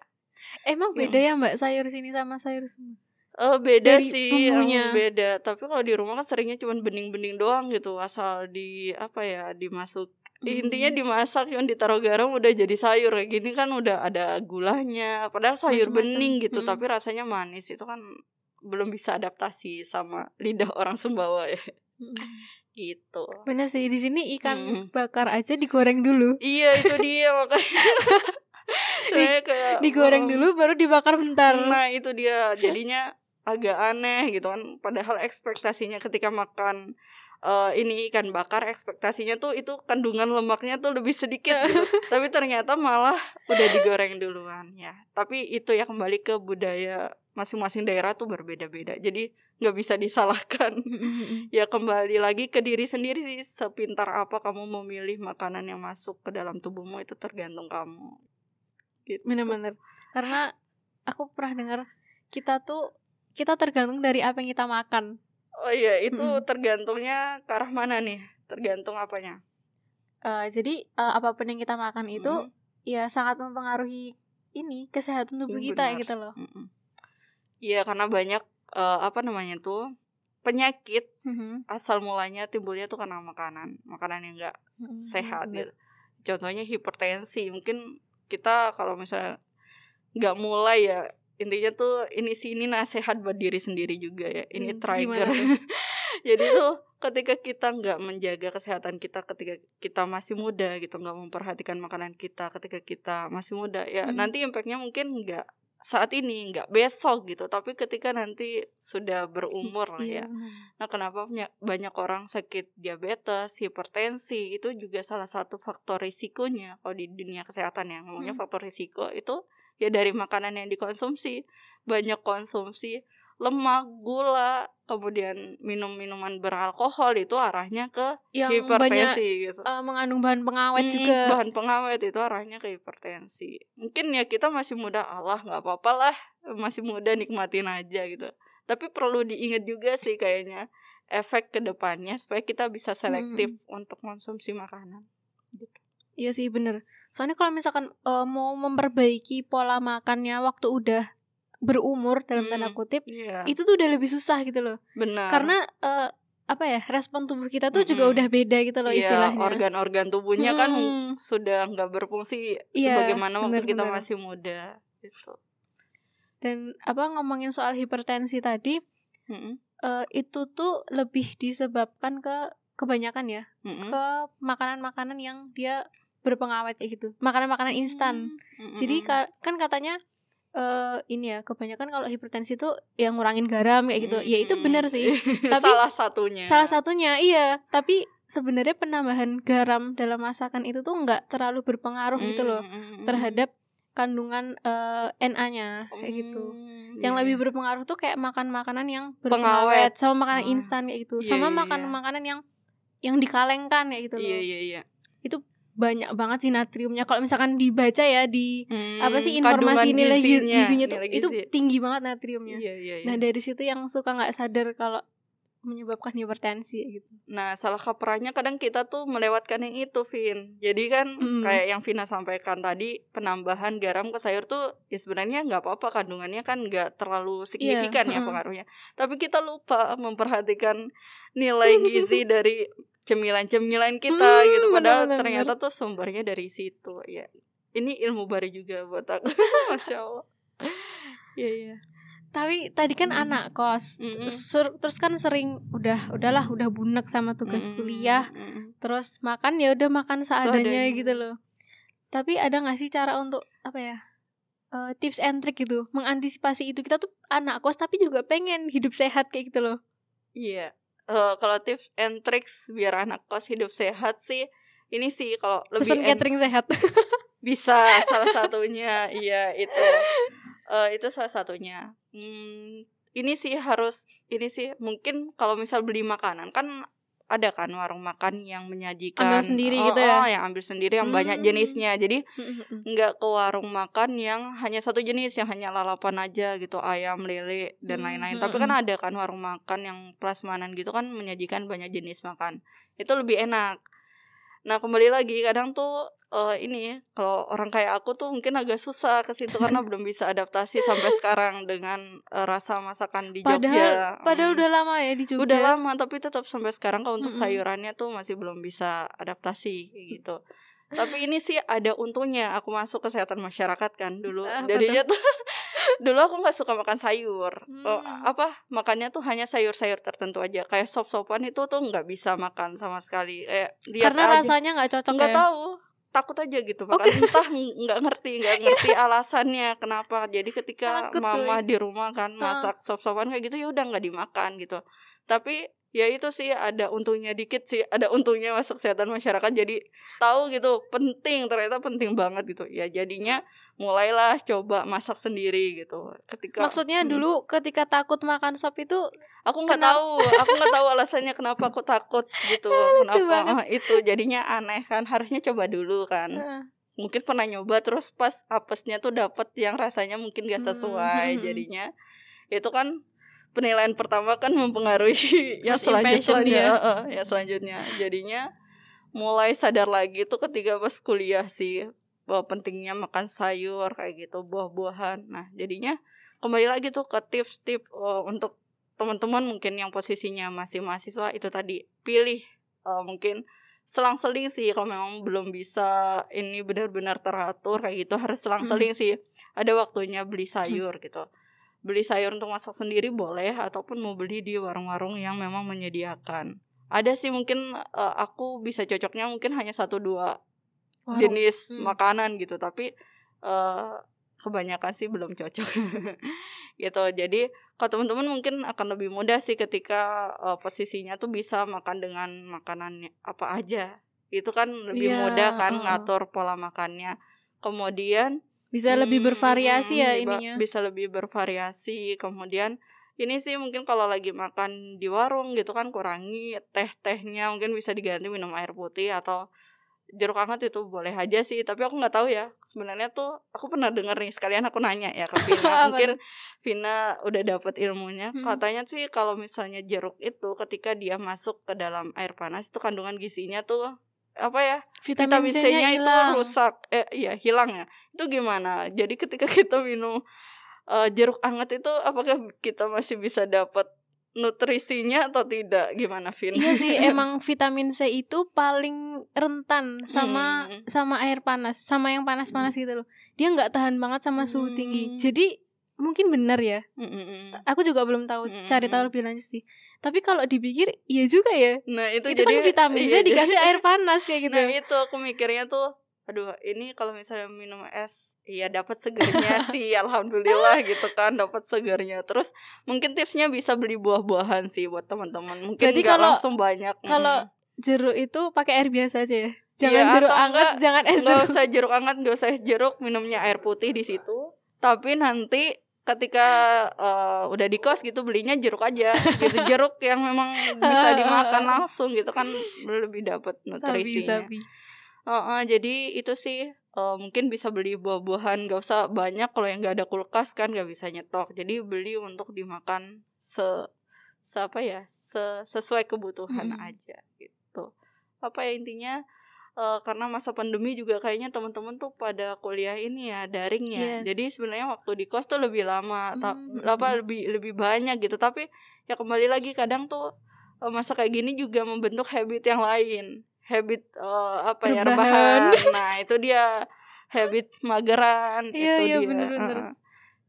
S1: emang beda ya mbak sayur sini sama sayur semua
S2: Eh beda
S1: Dari
S2: sih,
S1: bumbunya.
S2: beda. Tapi kalau di rumah kan seringnya cuma bening-bening doang gitu, asal di apa ya, dimasuk intinya
S1: Hmm.
S2: dimasak cuman ditaruh garam udah jadi sayur kayak gini kan udah ada gulanya. Padahal sayur
S1: Macem-macem.
S2: bening gitu,
S1: Mm-mm.
S2: tapi rasanya manis. Itu kan belum bisa adaptasi sama lidah orang Sumbawa ya.
S1: Mm.
S2: Gitu.
S1: bener sih di sini ikan
S2: Mm.
S1: bakar aja digoreng dulu
S2: Iya, itu dia makanya. [laughs] Sebenarnya kayak
S1: digoreng
S2: em,
S1: dulu baru dibakar bentar
S2: Nah itu dia jadinya agak aneh gitu kan. Padahal ekspektasinya ketika makan eh, ini ikan bakar ekspektasinya tuh itu kandungan lemaknya tuh lebih sedikit gitu. [laughs] Tapi ternyata malah udah digoreng duluan ya. Tapi itu ya kembali ke budaya masing-masing daerah tuh berbeda-beda. Jadi nggak bisa disalahkan. Ya kembali lagi ke diri sendiri sih sepintar apa kamu memilih makanan yang masuk ke dalam tubuhmu itu tergantung kamu. Gitu.
S1: bener-bener karena aku pernah dengar kita tuh kita tergantung dari apa yang kita makan
S2: Oh iya, itu
S1: Mm-mm.
S2: tergantungnya ke arah mana nih? Tergantung apanya?
S1: Eh, jadi eh, apa pun yang kita makan itu
S2: Mm,
S1: ya sangat mempengaruhi ini kesehatan tubuh
S2: mm,
S1: kita
S2: benar.
S1: gitu loh.
S2: Iya, karena banyak eh, apa namanya tuh penyakit
S1: Mhm.
S2: asal mulanya timbulnya tuh karena makanan, makanan yang enggak
S1: Mhm,
S2: sehat gitu. Contohnya hipertensi, mungkin kita kalau misalnya nggak mulai ya intinya tuh ini sih ini nasehat buat diri sendiri juga ya. Ini
S1: Hmm,
S2: trigger. [laughs] Jadi tuh ketika kita nggak menjaga kesehatan kita ketika kita masih muda gitu nggak memperhatikan makanan kita ketika kita masih muda ya
S1: Hmm.
S2: nanti impactnya mungkin nggak saat ini nggak besok gitu tapi ketika nanti sudah berumur lah ya
S1: Iya, bener.
S2: nah kenapa banyak, banyak orang sakit diabetes hipertensi itu juga salah satu faktor risikonya kalau di dunia kesehatan ya ngomongnya
S1: Hmm.
S2: faktor risiko itu ya dari makanan yang dikonsumsi banyak konsumsi lemak, gula, kemudian minum minuman beralkohol itu arahnya ke
S1: yang
S2: hipertensi
S1: banyak
S2: gitu.
S1: uh, mengandung bahan pengawet
S2: Mm,
S1: juga
S2: bahan pengawet itu arahnya ke hipertensi. Mungkin ya kita masih muda Allah nggak apa-apa lah, masih muda nikmatin aja gitu. Tapi perlu diingat juga sih kayaknya efek ke depannya supaya kita bisa selektif untuk konsumsi makanan. Gitu.
S1: iya sih bener soalnya kalau misalkan uh, mau memperbaiki pola makannya waktu udah berumur dalam tanda
S2: Hmm,
S1: kutip
S2: Iya.
S1: itu tuh udah lebih susah gitu loh
S2: Benar.
S1: karena uh, apa ya respon tubuh kita tuh juga
S2: Mm-mm.
S1: udah beda gitu loh
S2: Iya,
S1: istilahnya
S2: organ-organ tubuhnya kan
S1: Mm-mm.
S2: sudah nggak berfungsi
S1: Iya,
S2: sebagaimana waktu kita
S1: benar-benar.
S2: masih muda gitu.
S1: dan apa ngomongin soal hipertensi tadi
S2: Mm-mm,
S1: uh, itu tuh lebih disebabkan ke kebanyakan ya
S2: mm-mm.
S1: ke makanan-makanan yang dia berpengawet kayak gitu makanan-makanan instan
S2: Mm-mm.
S1: Jadi ka- kan katanya eh ini ya kebanyakan kalau hipertensi itu yang ngurangin garam kayak gitu. Ya itu
S2: Mm-mm.
S1: benar sih. Tapi
S2: salah satunya.
S1: Salah satunya iya, tapi sebenarnya penambahan garam dalam masakan itu tuh nggak terlalu berpengaruh gitu loh terhadap kandungan eh, NA-nya kayak gitu.
S2: Mm,
S1: Yang
S2: iya.
S1: lebih berpengaruh tuh kayak makan makanan yang
S2: Pengawet.
S1: berpengawet sama makanan
S2: Oh.
S1: instan kayak gitu.
S2: Iya,
S1: sama
S2: iya,
S1: makan
S2: iya.
S1: makanan yang yang dikalengkan kayak gitu loh.
S2: Iya iya iya.
S1: Banyak banget sih natriumnya. Kalau misalkan dibaca ya di apa sih
S2: Hmm,
S1: informasi nilai gizinya,
S2: gizinya,
S1: tuh
S2: nilai
S1: itu
S2: gizi.
S1: tinggi banget natriumnya.
S2: Iya iya iya.
S1: Nah dari situ yang suka nggak sadar kalau menyebabkan hipertensi gitu.
S2: Nah, salah kaprahnya kadang kita tuh melewatkan yang itu, Vin. Jadi kan
S1: Mm.
S2: kayak yang Vina sampaikan tadi, penambahan garam ke sayur tuh ya sebenarnya nggak apa-apa kandungannya kan nggak terlalu signifikan ya
S1: mm.
S2: pengaruhnya. Tapi kita lupa memperhatikan nilai gizi [laughs] dari cemilan-cemilan kita
S1: Mm,
S2: gitu. Padahal
S1: bener-bener.
S2: ternyata tuh sumbernya dari situ ya. Ini ilmu baru juga buat aku. [laughs] Masya Allah. Iya iya.
S1: Tapi tadi kan
S2: Mm.
S1: anak kos,
S2: Mm-mm.
S1: terus, sur- terus kan sering udah udahlah udah bunek sama tugas
S2: Mm-mm.
S1: kuliah,
S2: Mm-mm.
S1: terus makan ya udah makan seadanya
S2: Seadanya.
S1: gitu loh. Tapi ada nggak sih cara untuk apa ya? eh, tips and trick gitu, mengantisipasi itu kita tuh anak kos tapi juga pengen hidup sehat kayak gitu loh.
S2: Iya. Eh, kalau tips and tricks biar anak kos hidup sehat sih, ini sih kalau lebih
S1: Pesen
S2: en-
S1: catering sehat. [laughs]
S2: bisa salah satunya, iya itu, Eh, itu salah satunya. Hmm, ini sih harus, ini sih mungkin kalau misal beli makanan kan ada kan warung makan yang menyajikan
S1: Ambil sendiri
S2: oh,
S1: gitu ya?
S2: oh, yang ambil sendiri yang banyak
S1: Hmm.
S2: jenisnya. Jadi nggak ke warung makan yang hanya satu jenis yang hanya lalapan aja gitu ayam lele dan
S1: Hmm,
S2: lain-lain
S1: hmm,
S2: tapi kan ada kan warung makan yang prasmanan gitu kan menyajikan banyak jenis makan itu lebih enak nah kembali lagi kadang tuh eh, ini kalau orang kayak aku tuh mungkin agak susah ke situ karena [laughs] belum bisa adaptasi sampai sekarang dengan eh, rasa masakan di
S1: Padahal
S2: Jogja
S1: padahal
S2: Hmm.
S1: udah lama ya di Jogja.
S2: udah lama tapi tetap sampai sekarang kalau untuk
S1: Mm-mm.
S2: sayurannya tuh masih belum bisa adaptasi gitu tapi ini sih ada untungnya aku masuk kesehatan masyarakat kan dulu
S1: Apa
S2: jadinya tuh [laughs] dulu aku nggak suka makan sayur Oh,
S1: Hmm.
S2: apa makannya tuh hanya sayur-sayur tertentu aja kayak sop-sopan itu tuh nggak bisa makan sama sekali eh lihat
S1: Karena
S2: aja
S1: rasanya nggak cocok
S2: nggak
S1: ya.
S2: tahu takut aja gitu
S1: Oh,
S2: makan entah ng- nggak ngerti nggak [laughs] ngerti alasannya kenapa. Jadi ketika
S1: Takut,
S2: mama
S1: cuy.
S2: di rumah kan masak sop-sopan kayak gitu ya udah nggak dimakan gitu. Tapi ya itu sih ada untungnya dikit sih ada untungnya masuk kesehatan masyarakat. Jadi tahu gitu penting ternyata penting banget gitu. Ya jadinya mulailah coba masak sendiri gitu. Ketika
S1: Maksudnya
S2: Hmm.
S1: dulu ketika takut makan sop itu
S2: aku nggak tahu aku nggak tahu alasannya kenapa aku takut gitu. [laughs] Kenapa? ah, itu jadinya aneh kan harusnya coba dulu kan.
S1: Eh,
S2: mungkin pernah nyoba terus pas apesnya tuh dapet yang rasanya mungkin gak
S1: Hmm,
S2: sesuai
S1: hmm, hmm.
S2: jadinya. Itu kan penilaian pertama kan mempengaruhi yang selanjutnya.
S1: dia.
S2: yang selanjutnya. Jadinya mulai sadar lagi tuh ketika pas kuliah sih bahwa pentingnya makan sayur kayak gitu buah-buahan. Nah jadinya kembali lagi tuh ke tips-tips eh, untuk teman-teman mungkin yang posisinya masih mahasiswa itu tadi pilih eh, mungkin selang-seling sih. Kalau memang belum bisa ini benar-benar teratur kayak gitu harus selang-seling sih. Ada waktunya beli sayur gitu beli sayur untuk masak sendiri boleh ataupun mau beli di warung-warung yang memang menyediakan. Ada sih mungkin eh, aku bisa cocoknya mungkin hanya satu dua
S1: warung.
S2: jenis
S1: Hmm.
S2: makanan gitu tapi eh kebanyakan sih belum cocok [laughs] gitu. Jadi kalau teman-teman mungkin akan lebih mudah sih ketika eh, posisinya tuh bisa makan dengan makanan apa aja. Itu kan lebih
S1: Iya,
S2: mudah kan ngatur pola makannya. Kemudian
S1: bisa lebih
S2: hmm,
S1: bervariasi ya
S2: hmm,
S1: ininya.
S2: bisa lebih bervariasi. Kemudian ini sih mungkin kalau lagi makan di warung gitu kan kurangi teh-tehnya. Mungkin bisa diganti minum air putih atau jeruk hangat itu boleh aja sih. Tapi aku nggak tahu ya sebenarnya tuh aku pernah denger nih sekalian aku nanya ya ke Vina. [laughs] Mungkin Vina udah dapet ilmunya. Hmm. katanya sih kalau misalnya jeruk itu ketika dia masuk ke dalam air panas itu kandungan gizinya tuh apa ya vitamin, vitamin C-nya itu rusak eh iya hilang ya itu gimana jadi ketika [laughs] kita minum uh, jeruk hangat itu apakah kita masih bisa dapat nutrisinya atau tidak gimana Vin?
S1: Iya sih [laughs] emang vitamin C itu paling rentan sama hmm. sama air panas sama yang panas-panas gitu loh dia nggak tahan banget sama suhu hmm. tinggi jadi mungkin benar ya hmm. aku juga belum tahu hmm. cari tahu lebih lanjut sih tapi kalau dipikir iya juga ya.
S2: Nah itu,
S1: itu
S2: jadi,
S1: kan vitamin C iya, dikasih air [laughs] panas kayak gitu.
S2: Nah itu aku mikirnya tuh aduh ini kalau misalnya minum es iya dapat segernya [laughs] sih alhamdulillah gitu kan dapat segernya. Terus mungkin tipsnya bisa beli buah-buahan sih buat teman-teman. Mungkin Berarti
S1: kalau,
S2: langsung banyak
S1: kalau hmm. jeruk itu pakai air biasa aja ya? Jangan ya, jeruk hangat jangan es
S2: jeruk. usah jeruk hangat nggak usah es jeruk minumnya air putih di situ. Tapi nanti ketika uh, udah di kos gitu belinya jeruk aja gitu. [laughs] Jeruk yang memang bisa dimakan [laughs] langsung gitu kan lebih dapat nutrisinya. sabi, sabi. Uh, uh, jadi itu sih uh, mungkin bisa beli buah-buahan gak usah banyak kalau yang gak ada kulkas kan gak bisa nyetok. Jadi beli untuk dimakan se, se apa ya se, sesuai kebutuhan hmm. aja gitu. Apa ya intinya uh, karena masa pandemi juga kayaknya teman-teman tuh pada kuliah ini ya daring ya yes. jadi sebenarnya waktu di kos tuh lebih lama hmm. apa lebih lebih banyak gitu tapi ya kembali lagi kadang tuh masa kayak gini juga membentuk habit yang lain habit uh, apa ya rebahan. [laughs] Nah, itu dia habit mageran
S1: iya,
S2: itu
S1: iya,
S2: dia.
S1: Bener, bener.
S2: Uh,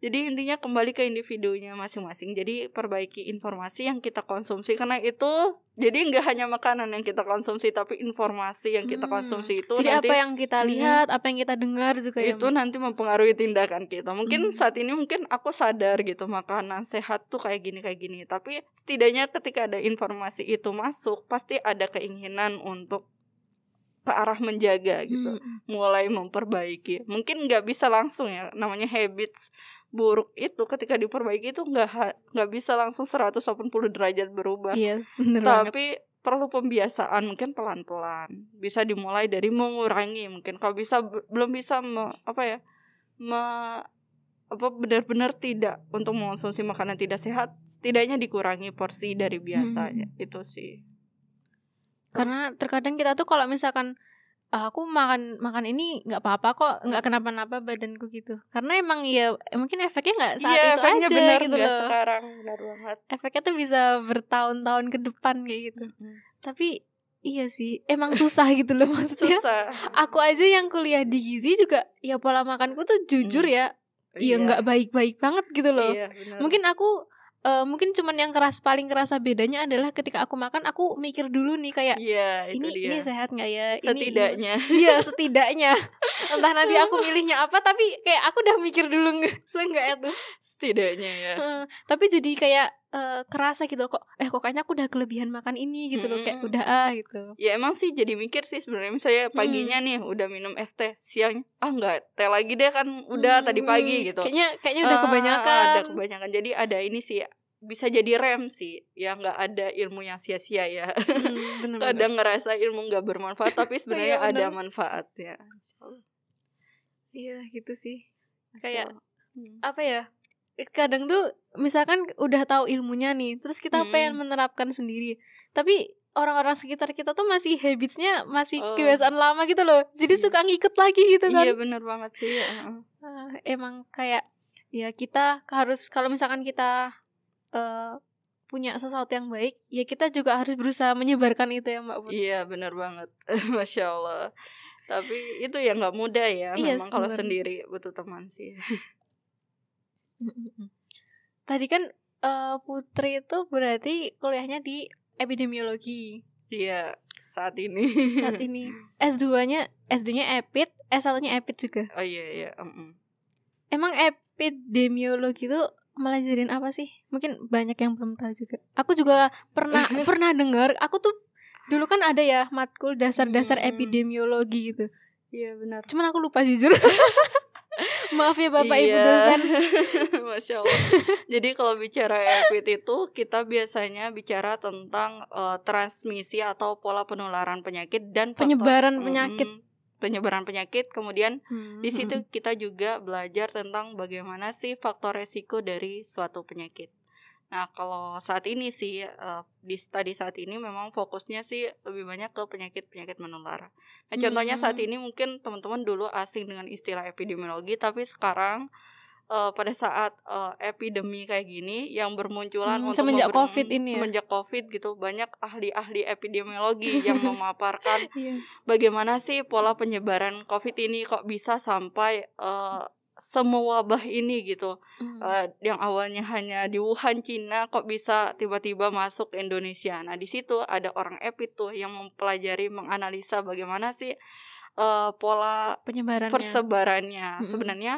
S2: jadi intinya kembali ke individunya masing-masing. Jadi perbaiki informasi yang kita konsumsi karena itu jadi nggak hanya makanan yang kita konsumsi tapi informasi yang kita hmm. konsumsi itu
S1: jadi
S2: nanti,
S1: apa yang kita lihat, hmm, apa yang kita dengar juga
S2: ya, itu ya, nanti mempengaruhi tindakan kita. Mungkin hmm. saat ini mungkin aku sadar gitu makanan sehat tuh kayak gini kayak gini, tapi setidaknya ketika ada informasi itu masuk pasti ada keinginan untuk ke arah menjaga gitu, hmm. mulai memperbaiki. Mungkin nggak bisa langsung ya, namanya habits buruk itu ketika diperbaiki itu nggak nggak bisa langsung 180 derajat berubah.
S1: Yes, bener
S2: Tapi banget. perlu pembiasaan mungkin pelan-pelan. Bisa dimulai dari mengurangi mungkin kalau bisa belum bisa me, apa ya? Me, apa benar-benar tidak untuk mengonsumsi makanan tidak sehat, setidaknya dikurangi porsi dari biasanya. Hmm. Itu sih.
S1: Karena terkadang kita tuh kalau misalkan aku makan makan ini nggak apa-apa kok nggak kenapa-napa badanku gitu karena emang ya mungkin efeknya nggak saat
S2: iya,
S1: itu aja
S2: bener
S1: gitu loh
S2: sekarang benar banget
S1: efeknya tuh bisa bertahun-tahun ke depan kayak gitu mm-hmm. tapi iya sih emang susah gitu loh [laughs] maksudnya
S2: susah.
S1: aku aja yang kuliah di gizi juga ya pola makanku tuh jujur mm. ya Iya nggak baik-baik banget gitu loh. Iya, Mungkin aku uh, mungkin cuman yang keras paling kerasa bedanya adalah ketika aku makan aku mikir dulu nih kayak
S2: yeah,
S1: ini
S2: dia.
S1: ini sehat nggak ya?
S2: Setidaknya. [laughs]
S1: Iya setidaknya. Entah nanti aku milihnya apa tapi kayak aku udah mikir dulu nggak [laughs] seenggak itu
S2: setidaknya ya. Uh,
S1: tapi jadi kayak uh, kerasa gitu loh kok eh kok kayaknya aku udah kelebihan makan ini gitu loh kayak udah ah gitu.
S2: Ya emang sih jadi mikir sih sebenarnya misalnya paginya hmm. nih udah minum es teh siang ah nggak teh lagi deh kan udah hmm, tadi pagi gitu.
S1: Kayaknya kayaknya udah kebanyakan.
S2: ada kebanyakan. Jadi ada ini sih bisa jadi rem sih ya nggak ada ilmu yang sia-sia ya. Hmm, [laughs] bener -bener. kadang ngerasa ilmu nggak bermanfaat tapi [laughs] sebenarnya iya, ada manfaat ya.
S1: Iya gitu sih. Kayak hmm. apa ya kadang tuh misalkan udah tahu ilmunya nih terus kita hmm. pengen menerapkan sendiri tapi orang-orang sekitar kita tuh masih habitsnya masih oh. kebiasaan lama gitu loh jadi hmm. suka ngikut lagi gitu kan
S2: iya bener banget sih ya.
S1: uh, emang kayak ya kita harus kalau misalkan kita uh, punya sesuatu yang baik ya kita juga harus berusaha menyebarkan itu ya mbak Put.
S2: iya benar banget [laughs] masya Allah tapi itu ya nggak mudah ya iya, memang kalau sendiri butuh teman sih [laughs]
S1: Tadi kan uh, Putri itu berarti kuliahnya di epidemiologi.
S2: Iya, saat ini.
S1: Saat ini. [laughs] S2-nya S2-nya Epid, S1-nya Epid juga.
S2: Oh iya iya, um, um.
S1: Emang epidemiologi itu melajarin apa sih? Mungkin banyak yang belum tahu juga. Aku juga pernah [laughs] pernah dengar, aku tuh dulu kan ada ya matkul dasar-dasar hmm. epidemiologi gitu.
S2: Iya benar.
S1: Cuman aku lupa jujur. [laughs] Maaf ya Bapak iya. Ibu dosen. [laughs]
S2: Masya Allah. Jadi kalau bicara EPIT itu kita biasanya bicara tentang uh, transmisi atau pola penularan penyakit dan
S1: penyebaran faktor, penyakit. Hmm,
S2: penyebaran penyakit. Kemudian hmm. di situ hmm. kita juga belajar tentang bagaimana sih faktor resiko dari suatu penyakit. Nah, kalau saat ini sih uh, di studi saat ini memang fokusnya sih lebih banyak ke penyakit-penyakit menular. Nah, contohnya saat hmm. ini mungkin teman-teman dulu asing dengan istilah epidemiologi, tapi sekarang uh, pada saat uh, epidemi kayak gini yang bermunculan
S1: hmm, untuk semenjak COVID ini
S2: ya? semenjak COVID gitu banyak ahli-ahli epidemiologi yang [laughs] memaparkan yeah. bagaimana sih pola penyebaran COVID ini kok bisa sampai uh, semua wabah ini gitu. Hmm. uh, yang awalnya hanya di Wuhan Cina kok bisa tiba-tiba masuk Indonesia. Nah di situ ada orang epi tuh yang mempelajari menganalisa bagaimana sih uh, pola
S1: penyebarannya.
S2: persebarannya. Hmm. sebenarnya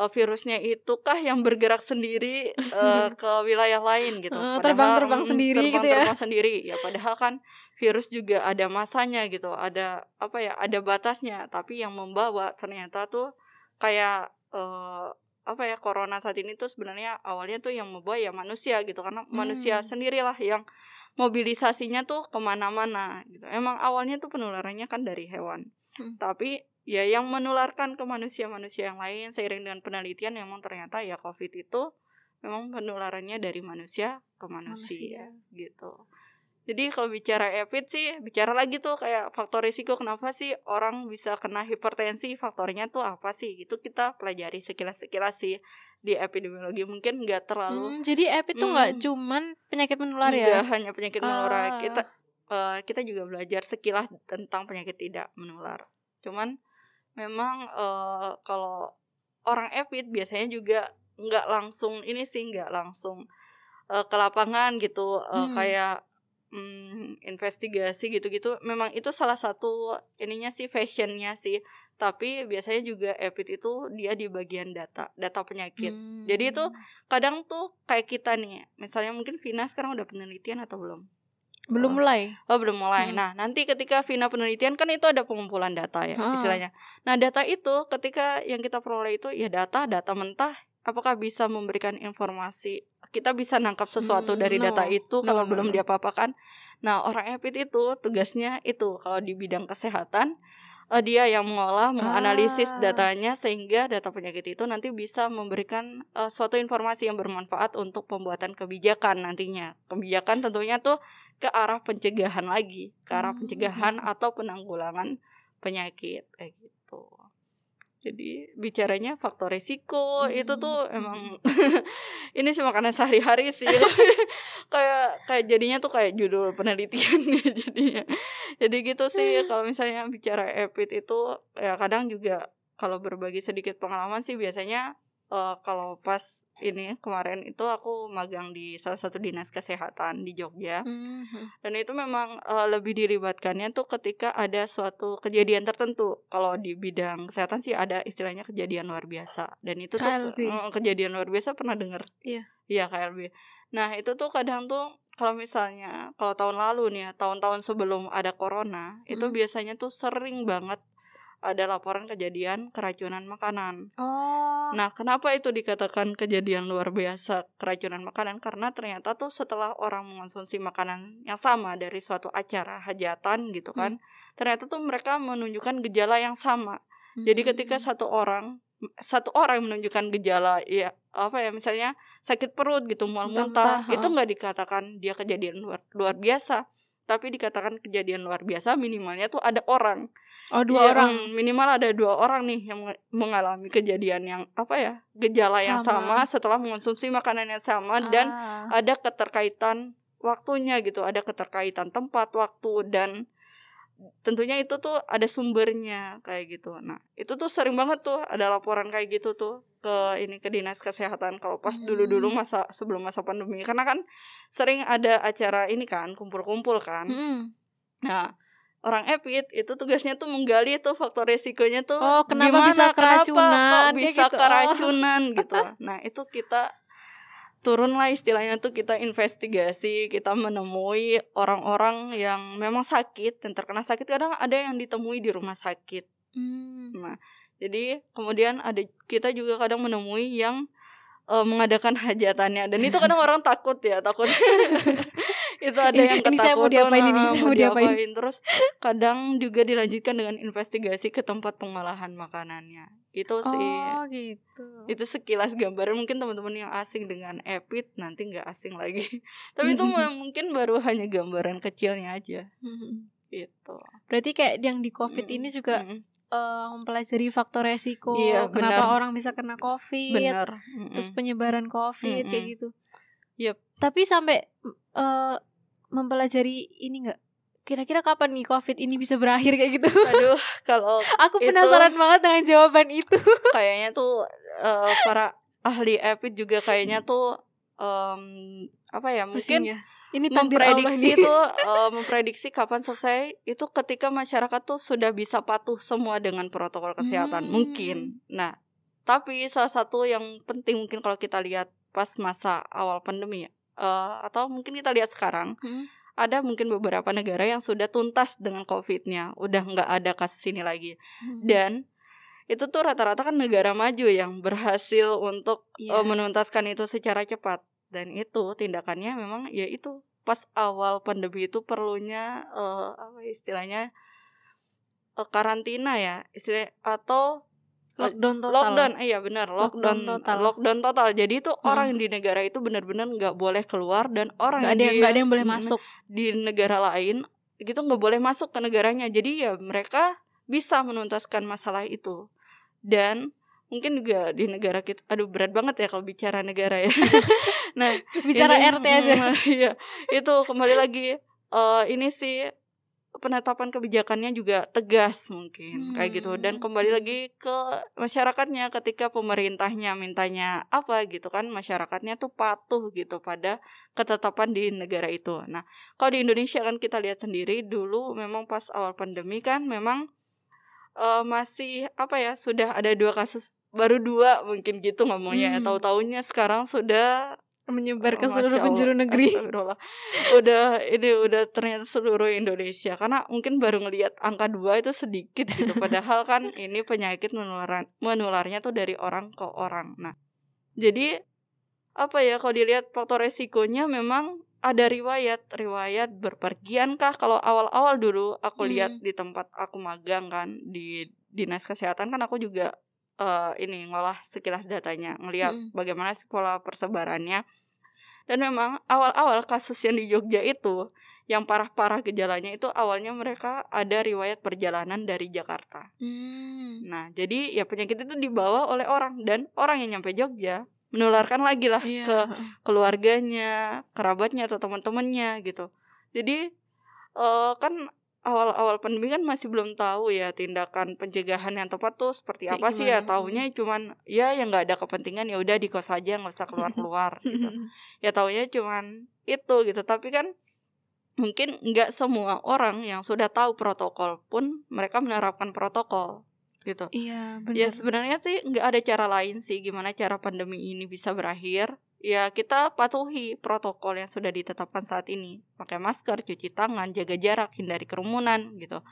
S2: uh, virusnya itu kah yang bergerak sendiri uh, [laughs] ke wilayah lain gitu?
S1: Terbang-terbang mm, sendiri terbang, gitu ya.
S2: terbang sendiri. Ya padahal kan virus juga ada masanya gitu ada apa ya ada batasnya. Tapi yang membawa ternyata tuh kayak uh, apa ya corona saat ini tuh sebenarnya awalnya tuh yang membawa ya manusia gitu karena hmm. manusia sendirilah yang mobilisasinya tuh ke mana-mana gitu emang awalnya tuh penularannya kan dari hewan hmm. tapi ya yang menularkan ke manusia-manusia yang lain seiring dengan penelitian memang ternyata ya covid itu memang penularannya dari manusia ke manusia, manusia. gitu jadi kalau bicara EPID sih, bicara lagi tuh kayak faktor risiko kenapa sih orang bisa kena hipertensi, faktornya tuh apa sih? Itu kita pelajari sekilas-sekilas sih di epidemiologi mungkin nggak terlalu.
S1: Hmm, jadi EPID hmm, tuh nggak cuman penyakit menular ya?
S2: Nggak hanya penyakit menular. Ah. Kita uh, kita juga belajar sekilas tentang penyakit tidak menular. Cuman memang uh, kalau orang EPID biasanya juga nggak langsung ini sih nggak langsung uh, ke lapangan gitu uh, hmm. kayak hmm, investigasi gitu-gitu memang itu salah satu ininya sih fashionnya sih tapi biasanya juga EPIT itu dia di bagian data data penyakit hmm. jadi itu kadang tuh kayak kita nih misalnya mungkin Vina sekarang udah penelitian atau belum
S1: belum oh. mulai
S2: oh belum mulai hmm. nah nanti ketika Vina penelitian kan itu ada pengumpulan data ya hmm. istilahnya nah data itu ketika yang kita peroleh itu ya data data mentah apakah bisa memberikan informasi kita bisa nangkap sesuatu hmm, dari no, data itu no, kalau no, belum no. diapa-apakan. Nah, orang EPIT itu tugasnya itu kalau di bidang kesehatan uh, dia yang mengolah, menganalisis ah. datanya sehingga data penyakit itu nanti bisa memberikan uh, suatu informasi yang bermanfaat untuk pembuatan kebijakan nantinya. Kebijakan tentunya tuh ke arah pencegahan lagi, ke arah hmm. pencegahan atau penanggulangan penyakit kayak gitu jadi bicaranya faktor resiko hmm. itu tuh emang [laughs] ini sih makanan sehari-hari sih [laughs] [laughs] kayak kayak jadinya tuh kayak judul penelitian ya jadinya jadi gitu sih hmm. kalau misalnya bicara EPIT itu ya kadang juga kalau berbagi sedikit pengalaman sih biasanya uh, kalau pas ini kemarin itu aku magang di salah satu dinas kesehatan di Jogja mm-hmm. dan itu memang uh, lebih dilibatkannya tuh ketika ada suatu kejadian tertentu kalau di bidang kesehatan sih ada istilahnya kejadian luar biasa dan itu KLB. tuh uh, kejadian luar biasa pernah dengar
S1: iya
S2: yeah. iya KLB nah itu tuh kadang tuh kalau misalnya kalau tahun lalu nih ya tahun-tahun sebelum ada corona mm. itu biasanya tuh sering banget ada laporan kejadian keracunan makanan.
S1: Oh.
S2: Nah, kenapa itu dikatakan kejadian luar biasa keracunan makanan? Karena ternyata tuh setelah orang mengonsumsi makanan yang sama dari suatu acara hajatan gitu kan, hmm. ternyata tuh mereka menunjukkan gejala yang sama. Hmm. Jadi ketika satu orang satu orang menunjukkan gejala ya apa ya misalnya sakit perut gitu mual muntah itu nggak dikatakan dia kejadian luar luar biasa tapi dikatakan kejadian luar biasa minimalnya tuh ada orang
S1: Oh dua ya, orang
S2: minimal ada dua orang nih yang mengalami kejadian yang apa ya gejala sama. yang sama setelah mengonsumsi makanan yang sama ah. dan ada keterkaitan waktunya gitu ada keterkaitan tempat waktu dan tentunya itu tuh ada sumbernya kayak gitu nah itu tuh sering banget tuh ada laporan kayak gitu tuh ke ini ke dinas kesehatan kalau pas hmm. dulu dulu masa sebelum masa pandemi karena kan sering ada acara ini kan kumpul-kumpul kan hmm. nah orang epit itu tugasnya tuh menggali tuh faktor resikonya tuh
S1: oh, kenapa gimana bisa keracunan,
S2: kenapa kok bisa gitu. keracunan oh. [laughs] gitu nah itu kita turun lah istilahnya tuh kita investigasi kita menemui orang-orang yang memang sakit dan terkena sakit kadang ada yang ditemui di rumah sakit
S1: hmm.
S2: nah jadi kemudian ada kita juga kadang menemui yang uh, mengadakan hajatannya. Dan itu kadang orang takut ya takut. [laughs] Itu ada yang ketakutan ini saya mau diapain ini? saya mau diapain. diapain. Terus kadang juga dilanjutkan dengan investigasi ke tempat pengolahan makanannya. Itu sih.
S1: Oh, gitu.
S2: itu sekilas gambaran. Mungkin teman-teman yang asing dengan epit nanti nggak asing lagi. [laughs] Tapi itu mungkin baru hanya gambaran kecilnya aja. [laughs] Itu
S1: berarti kayak yang di covid ini juga uh, mempelajari faktor resiko iya, kenapa bener. orang bisa kena covid
S2: bener.
S1: terus penyebaran covid mm -mm. kayak gitu
S2: yep.
S1: tapi sampai uh, mempelajari ini enggak kira-kira kapan nih covid ini bisa berakhir kayak gitu
S2: aduh [laughs] kalau
S1: aku penasaran banget dengan jawaban itu [laughs]
S2: kayaknya tuh uh, para ahli epid juga kayaknya tuh um, apa ya mungkin ya?
S1: Ini
S2: memprediksi itu uh, memprediksi kapan selesai itu ketika masyarakat tuh sudah bisa patuh semua dengan protokol kesehatan hmm. mungkin nah tapi salah satu yang penting mungkin kalau kita lihat pas masa awal pandemi ya uh, atau mungkin kita lihat sekarang hmm. ada mungkin beberapa negara yang sudah tuntas dengan COVID-nya, udah nggak ada kasus ini lagi, hmm. dan itu tuh rata-rata kan negara maju yang berhasil untuk yeah. uh, menuntaskan itu secara cepat dan itu tindakannya memang ya itu pas awal pandemi itu perlunya uh, apa istilahnya uh, karantina ya istilah atau
S1: lockdown total.
S2: lockdown iya benar lockdown, lockdown total. lockdown total. Jadi itu hmm. orang di negara itu benar-benar nggak boleh keluar dan orang
S1: gak ada yang nggak ada yang boleh masuk.
S2: di negara lain gitu nggak boleh masuk ke negaranya. Jadi ya mereka bisa menuntaskan masalah itu. Dan mungkin juga di negara kita aduh berat banget ya kalau bicara negara ya [laughs] [laughs] nah
S1: bicara ini, RT aja [laughs]
S2: iya itu kembali lagi uh, ini sih penetapan kebijakannya juga tegas mungkin hmm. kayak gitu dan kembali lagi ke masyarakatnya ketika pemerintahnya mintanya apa gitu kan masyarakatnya tuh patuh gitu pada ketetapan di negara itu. Nah, kalau di Indonesia kan kita lihat sendiri dulu memang pas awal pandemi kan memang uh, masih apa ya sudah ada dua kasus baru dua mungkin gitu ngomongnya hmm. tahu taunya sekarang sudah
S1: menyebar ke seluruh penjuru negeri.
S2: Udah ini udah ternyata seluruh Indonesia karena mungkin baru ngelihat angka dua itu sedikit gitu [laughs] padahal kan ini penyakit menular menularnya tuh dari orang ke orang. Nah, jadi apa ya kalau dilihat faktor resikonya memang ada riwayat riwayat berpergian kah kalau awal-awal dulu aku lihat hmm. di tempat aku magang kan di dinas kesehatan kan aku juga uh, ini ngolah sekilas datanya, ngelihat hmm. bagaimana pola persebarannya. Dan memang awal-awal kasus yang di Jogja itu yang parah-parah gejalanya itu awalnya mereka ada riwayat perjalanan dari Jakarta. Hmm. Nah, jadi ya penyakit itu dibawa oleh orang dan orang yang nyampe Jogja menularkan lagi lah yeah. ke keluarganya, kerabatnya atau teman-temannya gitu. Jadi uh, kan awal-awal pandemi kan masih belum tahu ya tindakan pencegahan yang tepat tuh seperti apa sih ya taunya cuman ya yang nggak ada kepentingan ya udah di kos aja nggak usah keluar keluar [laughs] gitu. [laughs] Ya taunya cuman itu gitu. Tapi kan mungkin nggak semua orang yang sudah tahu protokol pun mereka menerapkan protokol gitu
S1: iya
S2: benar ya sebenarnya sih nggak ada cara lain sih gimana cara pandemi ini bisa berakhir ya kita patuhi protokol yang sudah ditetapkan saat ini. Pakai masker, cuci tangan, jaga jarak, hindari kerumunan gitu.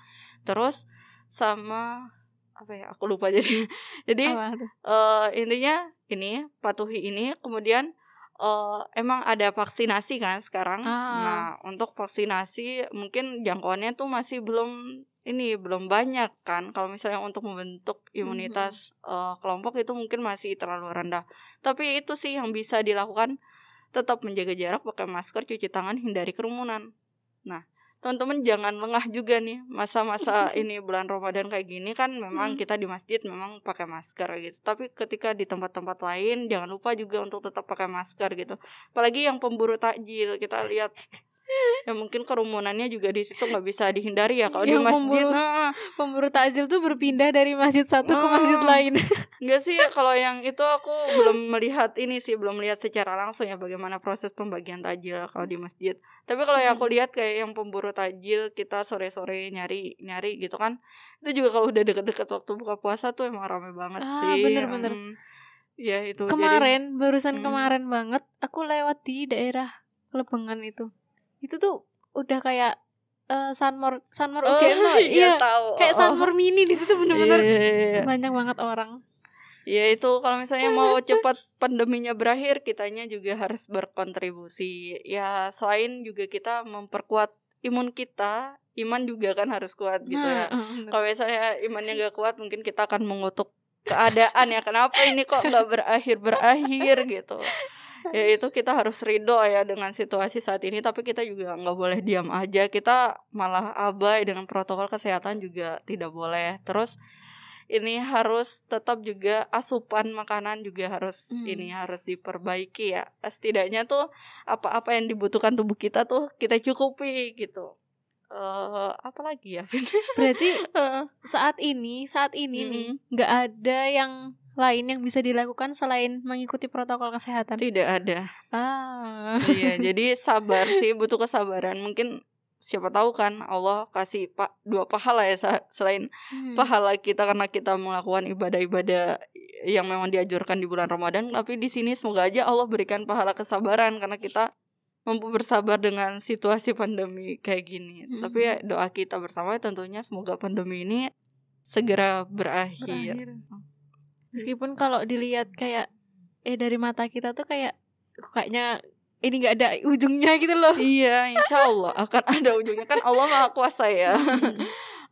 S2: Terus sama apa ya? Aku lupa [laughs] jadi. jadi uh, intinya ini patuhi ini kemudian uh, emang ada vaksinasi kan sekarang. Ah. Nah, untuk vaksinasi mungkin jangkauannya tuh masih belum ini belum banyak kan kalau misalnya untuk membentuk imunitas mm -hmm. uh, kelompok itu mungkin masih terlalu rendah tapi itu sih yang bisa dilakukan tetap menjaga jarak pakai masker cuci tangan hindari kerumunan nah teman-teman jangan lengah juga nih masa-masa [laughs] ini bulan Ramadan kayak gini kan memang hmm. kita di masjid memang pakai masker gitu tapi ketika di tempat-tempat lain jangan lupa juga untuk tetap pakai masker gitu apalagi yang pemburu takjil kita lihat [laughs] ya mungkin kerumunannya juga di situ nggak bisa dihindari ya kalau di masjid. pemburu,
S1: nah pemburu takjil tuh berpindah dari masjid satu nah, ke masjid lain. [laughs]
S2: Enggak sih kalau yang itu aku belum melihat ini sih belum melihat secara langsung ya bagaimana proses pembagian takjil kalau di masjid. Tapi kalau yang aku hmm. lihat kayak yang pemburu takjil kita sore-sore nyari nyari gitu kan itu juga kalau udah deket-deket waktu buka puasa tuh emang rame banget ah, sih.
S1: bener-bener
S2: hmm, ya itu.
S1: Kemarin jadi, barusan hmm. kemarin banget aku lewat di daerah Lebengan itu itu tuh udah kayak uh, Sunmore Sunmore
S2: Oh,
S1: UGM tuh, [laughs]
S2: iya
S1: iya
S2: tahu.
S1: kayak
S2: Oh.
S1: Sunmore mini di situ bener-bener
S2: Iya, iya, iya.
S1: banyak banget orang
S2: Ya itu kalau misalnya mau [laughs] cepat pandeminya berakhir, kitanya juga harus berkontribusi. Ya selain juga kita memperkuat imun kita, iman juga kan harus kuat gitu ya.
S1: Nah, [laughs] bener.
S2: Kalau misalnya imannya gak kuat, mungkin kita akan mengutuk keadaan ya. Kenapa ini kok nggak berakhir berakhir gitu? Ya itu kita harus ridho ya dengan situasi saat ini. Tapi kita juga nggak boleh diam aja. Kita malah abai dengan protokol kesehatan juga tidak boleh. Terus ini harus tetap juga asupan makanan juga harus
S1: Hmm.
S2: ini harus diperbaiki ya. Setidaknya tuh apa-apa yang dibutuhkan tubuh kita tuh kita cukupi gitu. eh apa lagi ya?
S1: Berarti [laughs] saat ini saat ini nih
S2: Mm-mm.
S1: nggak ada yang lain yang bisa dilakukan selain mengikuti protokol kesehatan
S2: Tidak ada.
S1: ah
S2: Iya, [laughs] jadi sabar sih, butuh kesabaran. Mungkin siapa tahu kan Allah kasih pak dua pahala ya selain
S1: Hmm.
S2: pahala kita karena kita melakukan ibadah-ibadah yang memang dianjurkan di bulan Ramadan, tapi di sini semoga aja Allah berikan pahala kesabaran karena kita mampu bersabar dengan situasi pandemi kayak gini.
S1: Mm.
S2: Tapi ya doa kita bersama tentunya semoga pandemi ini segera berakhir.
S1: berakhir. Meskipun kalau dilihat kayak eh dari mata kita tuh kayak kayaknya ini nggak ada ujungnya gitu loh.
S2: Iya, insya Allah akan ada ujungnya kan Allah maha kuasa ya.
S1: Hmm.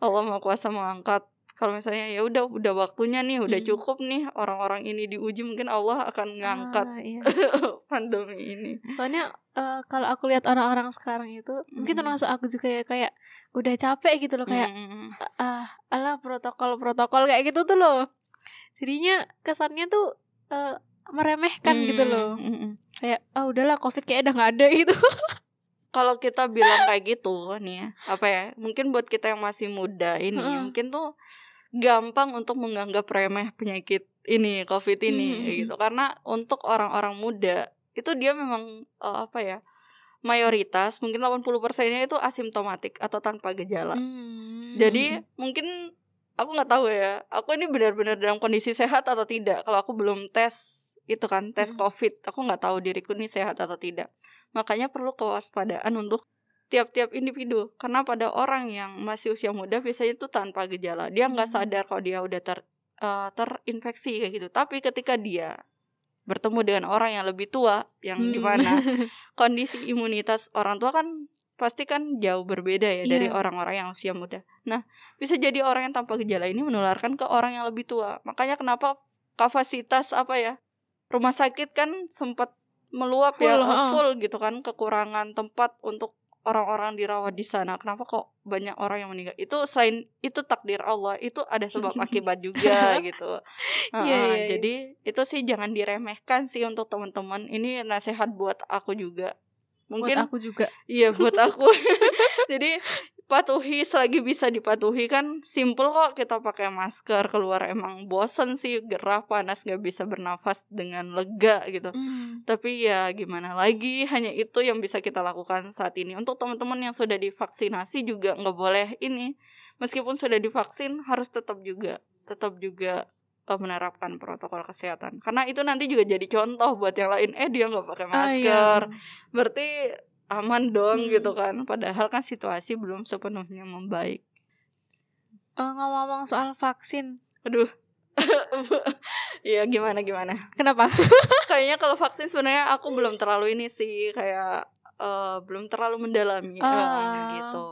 S2: Allah maha kuasa mengangkat. Kalau misalnya ya udah udah waktunya nih, udah
S1: Hmm.
S2: cukup nih orang-orang ini diuji mungkin Allah akan ngangkat
S1: Ah, iya. [laughs]
S2: pandemi ini.
S1: Soalnya eh, kalau aku lihat orang-orang sekarang itu mungkin
S2: Mm.
S1: termasuk aku juga ya kayak udah capek gitu loh kayak
S2: Mm,
S1: ah alah protokol-protokol kayak gitu tuh loh. Jadinya kesannya tuh eh, meremehkan gitu
S2: mm,
S1: loh.
S2: mm, mm.
S1: Kayak ah udahlah Covid kayak udah nggak ada [laughs] gitu.
S2: Kalau kita bilang kayak gitu nih ya, apa ya? Mungkin buat kita yang masih muda ini
S1: Heeh.
S2: mungkin tuh gampang untuk menganggap remeh penyakit ini COVID ini
S1: Mm,
S2: kayak
S1: mm,
S2: gitu. Karena untuk orang-orang muda itu dia memang eh, apa ya? mayoritas mungkin 80%-nya itu asimptomatik atau tanpa gejala.
S1: Hmm.
S2: Jadi mungkin aku nggak tahu ya. Aku ini benar-benar dalam kondisi sehat atau tidak. Kalau aku belum tes itu kan tes. COVID, aku nggak tahu diriku ini sehat atau tidak. Makanya perlu kewaspadaan untuk tiap-tiap individu. Karena pada orang yang masih usia muda biasanya itu tanpa gejala. Dia nggak sadar kalau dia udah ter eh, terinfeksi kayak gitu. Tapi ketika dia bertemu dengan orang yang lebih tua, yang
S1: Hmm.
S2: di mana [laughs] kondisi imunitas orang tua kan pasti kan jauh berbeda ya dari
S1: Iya.
S2: orang-orang yang usia muda. Nah, bisa jadi orang yang tanpa gejala ini menularkan ke orang yang lebih tua. Makanya kenapa kapasitas apa ya? Rumah sakit kan sempat meluap ya,
S1: Full,
S2: eh,
S1: heeh.
S2: full gitu kan, kekurangan tempat untuk orang-orang dirawat di sana. Kenapa kok banyak orang yang meninggal? Itu selain itu takdir Allah, itu ada sebab [laughs] akibat juga [laughs] gitu. Heeh,
S1: iya, iya.
S2: Jadi itu sih jangan diremehkan sih untuk teman-teman. Ini nasihat buat aku juga. Mungkin
S1: Buat aku juga.
S2: Iya [laughs] buat aku. [laughs] Jadi patuhi selagi bisa dipatuhi kan simple kok kita pakai masker keluar emang bosen sih gerah panas nggak bisa bernafas dengan lega gitu.
S1: Hmm.
S2: Tapi ya gimana lagi hanya itu yang bisa kita lakukan saat ini. Untuk teman-teman yang sudah divaksinasi juga nggak boleh ini meskipun sudah divaksin harus tetap juga tetap juga menerapkan protokol kesehatan. Karena itu nanti juga jadi contoh buat yang lain. Eh dia nggak pakai
S1: Ah, iya.
S2: masker. Berarti aman dong
S1: Hmm.
S2: gitu kan. Padahal kan situasi belum sepenuhnya membaik.
S1: Eh, ngomong-ngomong soal vaksin,
S2: aduh. [laughs] Ya gimana gimana?
S1: Kenapa? [laughs]
S2: kayaknya kalau vaksin sebenarnya aku belum terlalu ini sih. Kayak eh, belum terlalu mendalami eh,
S1: Ah.
S2: gitu.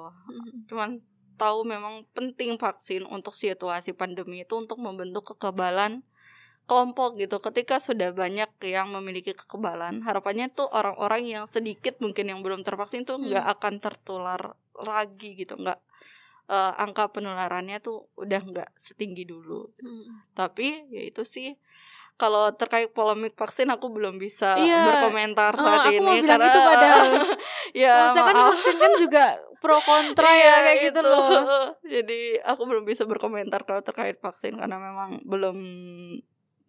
S2: Cuman tahu memang penting vaksin untuk situasi pandemi itu untuk membentuk kekebalan kelompok gitu. Ketika sudah banyak yang memiliki kekebalan harapannya tuh orang-orang yang sedikit mungkin yang belum tervaksin tuh nggak akan tertular lagi gitu. Nggak eh, angka penularannya tuh udah nggak setinggi dulu.
S1: Hmm.
S2: tapi ya itu sih kalau terkait polemik vaksin aku belum bisa
S1: Iya.
S2: berkomentar
S1: Oh,
S2: saat
S1: aku
S2: ini
S1: mau bilang
S2: karena
S1: itu padahal. [laughs]
S2: ya
S1: Maksudnya kan
S2: maaf
S1: vaksin kan juga pro kontra ya
S2: Iya,
S1: kayak gitu
S2: itu.
S1: loh. [laughs]
S2: Jadi aku belum bisa berkomentar kalau terkait vaksin karena memang belum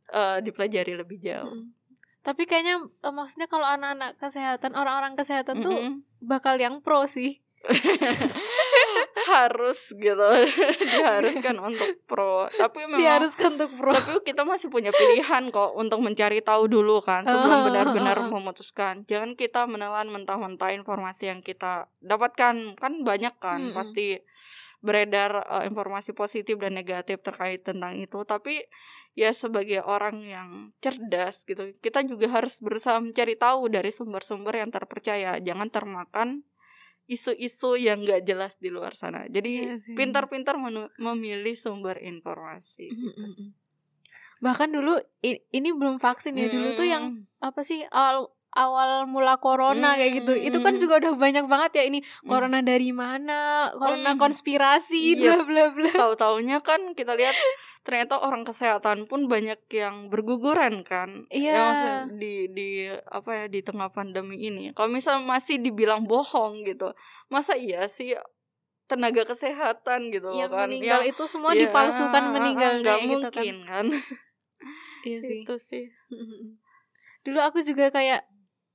S2: eh, dipelajari lebih jauh.
S1: Mm. Tapi kayaknya eh, maksudnya kalau anak-anak kesehatan, orang-orang kesehatan tuh
S2: Mm-mm.
S1: bakal yang pro sih. [laughs]
S2: harus gitu. [laughs] Diharuskan untuk pro. Tapi memang
S1: diharuskan untuk pro.
S2: tapi kita masih punya pilihan kok untuk mencari tahu dulu kan sebelum benar-benar memutuskan. Jangan kita menelan mentah-mentah informasi yang kita dapatkan. Kan banyak kan
S1: Mm-mm.
S2: pasti beredar uh, informasi positif dan negatif terkait tentang itu. Tapi ya sebagai orang yang cerdas gitu kita juga harus berusaha mencari tahu dari sumber-sumber yang terpercaya. Jangan termakan isu-isu yang gak jelas di luar sana jadi
S1: Iya sih.
S2: pintar-pintar memilih sumber informasi
S1: Mm-mm. bahkan dulu ini belum vaksin ya dulu tuh yang
S2: Hmm.
S1: apa sih awal awal mula corona kayak gitu. Itu kan
S2: Hmm.
S1: juga udah banyak banget ya ini. Corona dari mana? Corona
S2: Hmm.
S1: konspirasi
S2: Iya.
S1: bla bla bla.
S2: Tahu-taunya kan kita lihat ternyata orang kesehatan pun banyak yang berguguran kan.
S1: Iya.
S2: Ya, maksudnya di di apa ya di tengah pandemi ini. Kalau misal masih dibilang bohong gitu masa iya sih tenaga kesehatan gitu loh
S1: yang
S2: kan?
S1: meninggal itu semua
S2: ya,
S1: dipalsukan meninggal
S2: nggak
S1: gitu kan.
S2: mungkin kan,
S1: iya sih.
S2: Itu sih.
S1: Dulu aku juga kayak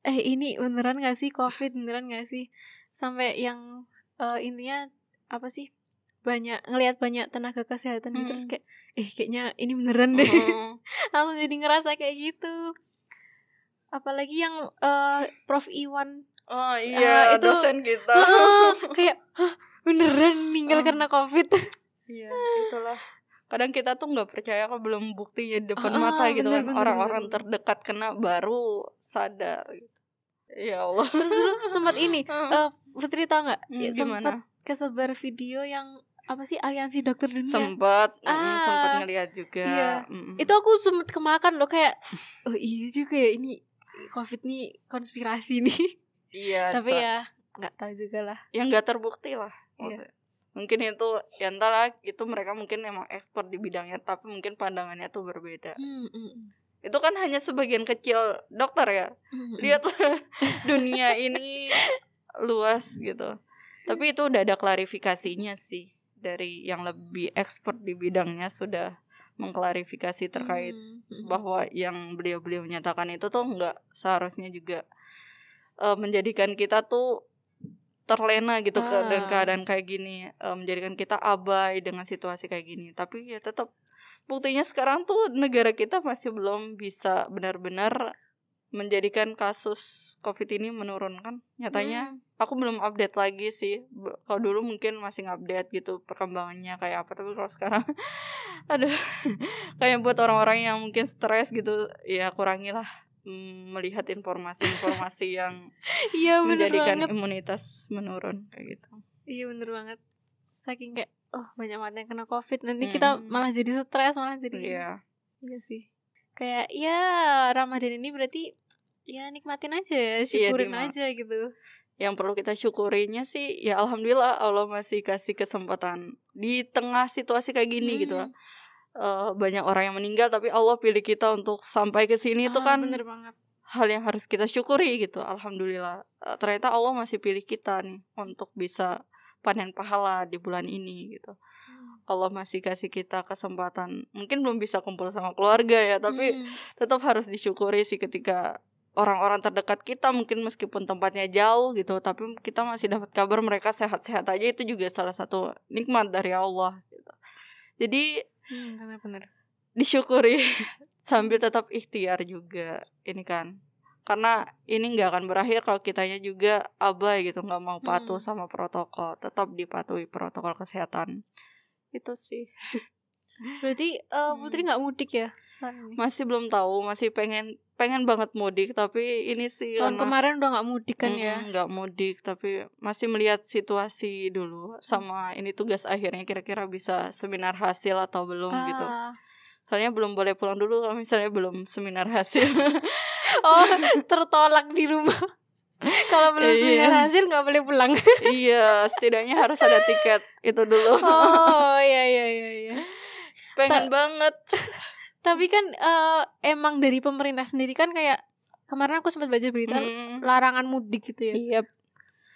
S1: eh ini beneran gak sih covid beneran gak sih sampai yang eh, intinya apa sih banyak ngelihat banyak tenaga kesehatan gitu
S2: Hmm.
S1: terus kayak eh kayaknya ini beneran deh
S2: Mm. [laughs]
S1: langsung jadi ngerasa kayak gitu apalagi yang eh, Prof Iwan
S2: oh iya
S1: Ah, itu-
S2: dosen kita [laughs]
S1: Ah, kayak Hah, beneran meninggal
S2: Ah.
S1: karena covid [laughs]
S2: Iya, itulah. Kadang kita tuh nggak percaya kalau belum buktinya di depan
S1: Ah,
S2: mata gitu
S1: bener,
S2: kan. Orang-orang terdekat kena baru sadar gitu. Ya Allah.
S1: terus dulu sempat ini [laughs] eh, Putri tau nggak
S2: hmm,
S1: ya, sempat
S2: gimana?
S1: kesebar video yang apa sih aliansi dokter dunia
S2: Sempat, mm,
S1: Ah,
S2: sempat ngeliat juga.
S1: iya.
S2: mm.
S1: itu aku sempet kemakan loh kayak [laughs] oh iya juga ya ini covid nih konspirasi nih
S2: iya, [laughs]
S1: tapi ya nggak tahu juga lah
S2: yang nggak terbukti lah.
S1: Iya.
S2: Mungkin itu ya entahlah itu mereka mungkin emang expert di bidangnya tapi mungkin pandangannya tuh berbeda.
S1: Hmm, hmm.
S2: Itu kan hanya sebagian kecil dokter ya. Lihatlah [laughs] dunia ini luas gitu tapi itu udah ada klarifikasinya sih dari yang lebih expert di bidangnya sudah mengklarifikasi terkait
S1: Hmm,
S2: bahwa yang beliau-beliau menyatakan itu tuh nggak seharusnya juga eh, menjadikan kita tuh terlena gitu ke
S1: Ah.
S2: dan keadaan kayak gini eh, menjadikan kita abai dengan situasi kayak gini tapi ya tetap buktinya sekarang tuh negara kita masih belum bisa benar-benar menjadikan kasus covid ini menurun kan? Nyatanya
S1: Hmm.
S2: aku belum update lagi sih. Kalau dulu mungkin masih ngupdate gitu perkembangannya kayak apa tapi kalau sekarang [laughs] aduh kayak buat orang-orang yang mungkin stres gitu ya kurangilah mm, melihat informasi-informasi [laughs] yang
S1: bener
S2: menjadikan
S1: banget.
S2: imunitas menurun kayak gitu.
S1: Iya bener banget. Saking kayak oh banyak banget yang kena covid. Nanti kita
S2: Hmm.
S1: malah jadi stres malah jadi
S2: Iya.
S1: Iya sih. Kayak ya Ramadan ini berarti ya nikmatin aja ya
S2: Iya,
S1: syukurin
S2: Dima.
S1: aja gitu.
S2: Yang perlu kita syukurinya sih ya alhamdulillah Allah masih kasih kesempatan di tengah situasi kayak gini gitu
S1: Hmm.
S2: Eh, banyak orang yang meninggal tapi Allah pilih kita untuk sampai ke sini itu
S1: Ah,
S2: kan
S1: bener banget.
S2: hal yang harus kita syukuri gitu alhamdulillah. Eh, ternyata Allah masih pilih kita nih untuk bisa panen pahala di bulan ini gitu. Allah masih kasih kita kesempatan. Mungkin belum bisa kumpul sama keluarga ya tapi
S1: Hmm.
S2: tetap harus disyukuri sih ketika orang-orang terdekat kita mungkin meskipun tempatnya jauh gitu tapi kita masih dapat kabar mereka sehat-sehat aja itu juga salah satu nikmat dari Allah gitu. jadi
S1: Hmm, bener-bener
S2: disyukuri [laughs] sambil tetap ikhtiar juga ini kan karena ini nggak akan berakhir kalau kitanya juga abai gitu nggak mau patuh
S1: Hmm.
S2: sama protokol tetap dipatuhi protokol kesehatan. Itu sih.
S1: Berarti eh, Putri
S2: Hmm.
S1: nggak mudik ya?
S2: Masih belum tahu masih pengen pengen banget mudik tapi ini sih
S1: tahun
S2: karena-
S1: kemarin udah nggak mudik kan ya?
S2: Nggak mudik tapi masih melihat situasi dulu sama ini tugas akhirnya kira-kira bisa seminar hasil atau belum gitu.
S1: Ah.
S2: soalnya belum boleh pulang dulu kalau misalnya belum seminar hasil [laughs] [laughs]
S1: oh tertolak di rumah. [laughs] Kalau belum
S2: Iya.
S1: seminar hasil nggak boleh pulang. [laughs]
S2: Iya setidaknya harus ada tiket itu dulu.
S1: Oh iya iya iya iya.
S2: Pengen banget.
S1: Tapi kan eh, emang dari pemerintah sendiri kan kayak kemarin aku sempat baca berita
S2: Mm,
S1: larangan mudik gitu ya.
S2: Iya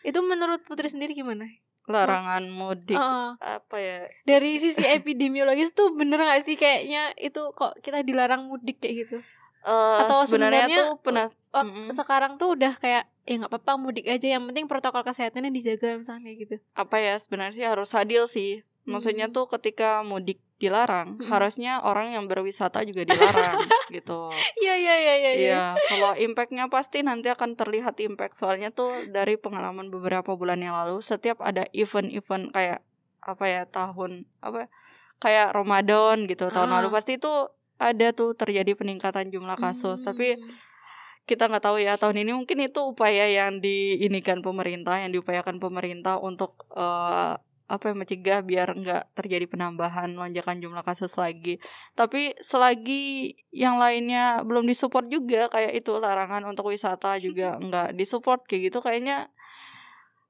S1: itu menurut Putri sendiri gimana?
S2: Larangan mudik.
S1: Heeh.
S2: apa ya?
S1: Dari sisi epidemiologis tuh bener gak sih kayaknya itu kok kita dilarang mudik kayak gitu
S2: uh,
S1: Atau
S2: sebenarnya
S1: sebenarnya
S2: tuh pernah
S1: wak-
S2: Mm-mm.
S1: sekarang tuh udah kayak ya nggak apa-apa mudik aja yang penting protokol kesehatannya dijaga misalnya gitu
S2: apa ya sebenarnya sih harus adil sih maksudnya
S1: Hmm.
S2: tuh ketika mudik dilarang
S1: Mm-mm.
S2: harusnya orang yang berwisata juga dilarang [laughs] gitu
S1: iya iya iya iya
S2: Iya, kalau impactnya pasti nanti akan terlihat impact. Soalnya tuh dari pengalaman beberapa bulan yang lalu, setiap ada event-event kayak apa ya tahun apa kayak Ramadan gitu tahun
S1: Ah.
S2: lalu pasti itu ada tuh terjadi peningkatan jumlah kasus. Tapi
S1: Hmm.
S2: kita nggak tahu ya tahun ini mungkin itu upaya yang diinikan pemerintah, yang diupayakan pemerintah untuk eh, apa ya mencegah biar nggak terjadi penambahan lonjakan jumlah kasus lagi. Tapi selagi yang lainnya belum disupport juga kayak itu larangan untuk wisata juga [laughs] nggak disupport kayak gitu kayaknya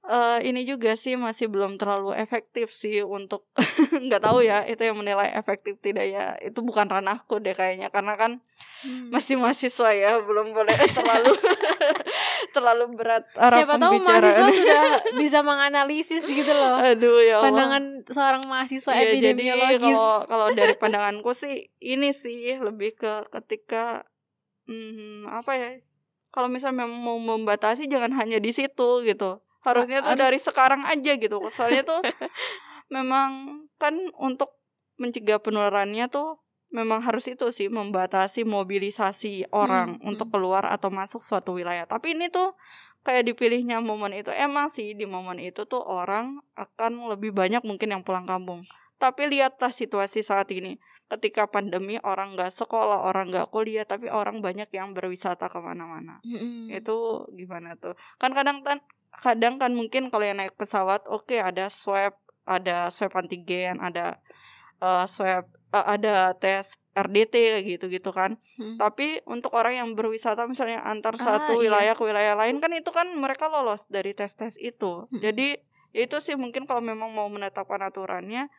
S2: eh ini juga sih masih belum terlalu efektif sih untuk [laughs] nggak tahu ya itu yang menilai efektif tidak ya itu bukan ranahku deh kayaknya karena kan
S1: Hmm.
S2: masih mahasiswa ya belum boleh [laughs] terlalu [laughs] terlalu berat arah
S1: siapa tahu mahasiswa sudah bisa menganalisis gitu loh.
S2: Aduh ya Allah.
S1: pandangan seorang mahasiswa
S2: jadi
S1: epidemiologis.
S2: kalau kalau dari pandanganku sih ini sih lebih ke ketika hmm, apa ya kalau misalnya mau membatasi jangan hanya di situ gitu harusnya tuh
S1: Harus-
S2: dari sekarang aja gitu soalnya tuh [laughs] memang kan untuk mencegah penularannya tuh memang harus itu sih membatasi mobilisasi orang
S1: Hmm,
S2: untuk keluar atau masuk suatu wilayah. Tapi ini tuh kayak dipilihnya momen itu emang sih di momen itu tuh orang akan lebih banyak mungkin yang pulang kampung. Tapi lihatlah situasi saat ini. Ketika pandemi orang nggak sekolah, orang nggak kuliah, tapi orang banyak yang berwisata ke mana-mana.
S1: Mm-mm.
S2: Itu gimana tuh? Kan kadang kan kadang kan mungkin kalau yang naik pesawat, oke ada swab, ada swab antigen, ada eh, swab, eh, ada tes RDT kayak gitu-gitu kan.
S1: Mm.
S2: Tapi untuk orang yang berwisata misalnya antar
S1: Ah,
S2: satu
S1: iya.
S2: wilayah ke wilayah lain kan itu kan mereka lolos dari tes-tes itu.
S1: Mm-mm.
S2: Jadi ya itu sih mungkin kalau memang mau menetapkan aturannya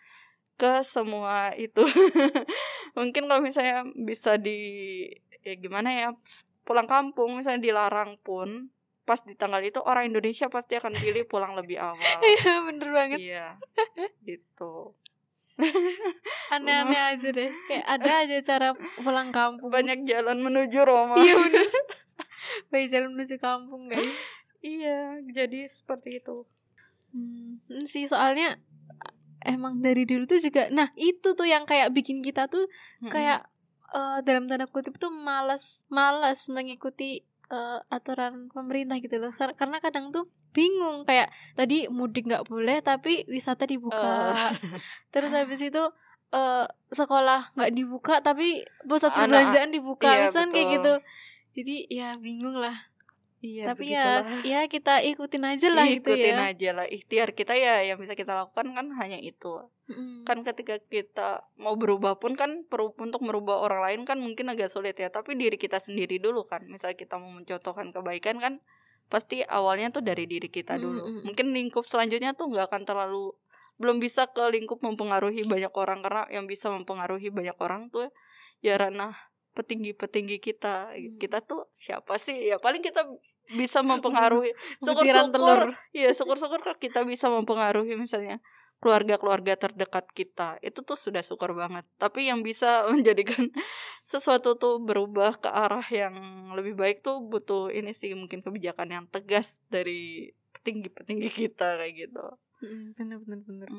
S2: ke semua itu. [laughs] mungkin kalau misalnya bisa di ya gimana ya pulang kampung misalnya dilarang pun pas di tanggal itu orang Indonesia pasti akan pilih pulang lebih awal. [laughs]
S1: Iya bener banget
S2: Iya. Gitu. [laughs]
S1: Aneh-aneh aja deh Kayak ada aja cara pulang kampung
S2: Banyak jalan menuju Roma.
S1: Iya [laughs] bener Baik jalan menuju kampung guys
S2: Iya, jadi seperti itu.
S1: Hmm, hmm, sih soalnya emang dari dulu tuh juga nah itu tuh yang kayak bikin kita tuh
S2: Mm-mm.
S1: kayak eh, dalam tanda kutip tuh malas malas mengikuti eh, aturan pemerintah gitu loh. Karena kadang tuh bingung kayak tadi mudik nggak boleh tapi wisata dibuka. [laughs] Terus habis itu eh, sekolah nggak dibuka tapi pusat perbelanjaan dibuka.
S2: Iya,
S1: misalnya kayak gitu. Jadi ya bingung lah
S2: Iya,
S1: tapi ya
S2: begitulah.
S1: ya kita ikutin aja lah gitu
S2: ikutin
S1: ya.
S2: aja lah. Ikhtiar kita ya yang bisa kita lakukan kan hanya itu.
S1: Mm.
S2: kan ketika kita mau berubah pun kan perlu untuk merubah orang lain kan mungkin agak sulit ya. Tapi diri kita sendiri dulu kan. Misal kita mau mencontohkan kebaikan kan pasti awalnya tuh dari diri kita dulu.
S1: mm.
S2: mungkin lingkup selanjutnya tuh nggak akan terlalu belum bisa ke lingkup mempengaruhi banyak orang. Karena yang bisa mempengaruhi banyak orang tuh ya ranah petinggi-petinggi kita.
S1: Hmm.
S2: kita tuh siapa sih? Ya paling kita bisa mempengaruhi syukur-syukur.
S1: telur.
S2: Iya syukur-syukur kalau kita bisa mempengaruhi misalnya keluarga-keluarga terdekat kita. Itu tuh sudah syukur banget. Tapi yang bisa [laughs] menjadikan sesuatu tuh berubah ke arah yang lebih baik tuh butuh ini sih mungkin kebijakan yang tegas dari petinggi-petinggi kita kayak gitu.
S1: Mm, bener bener bener.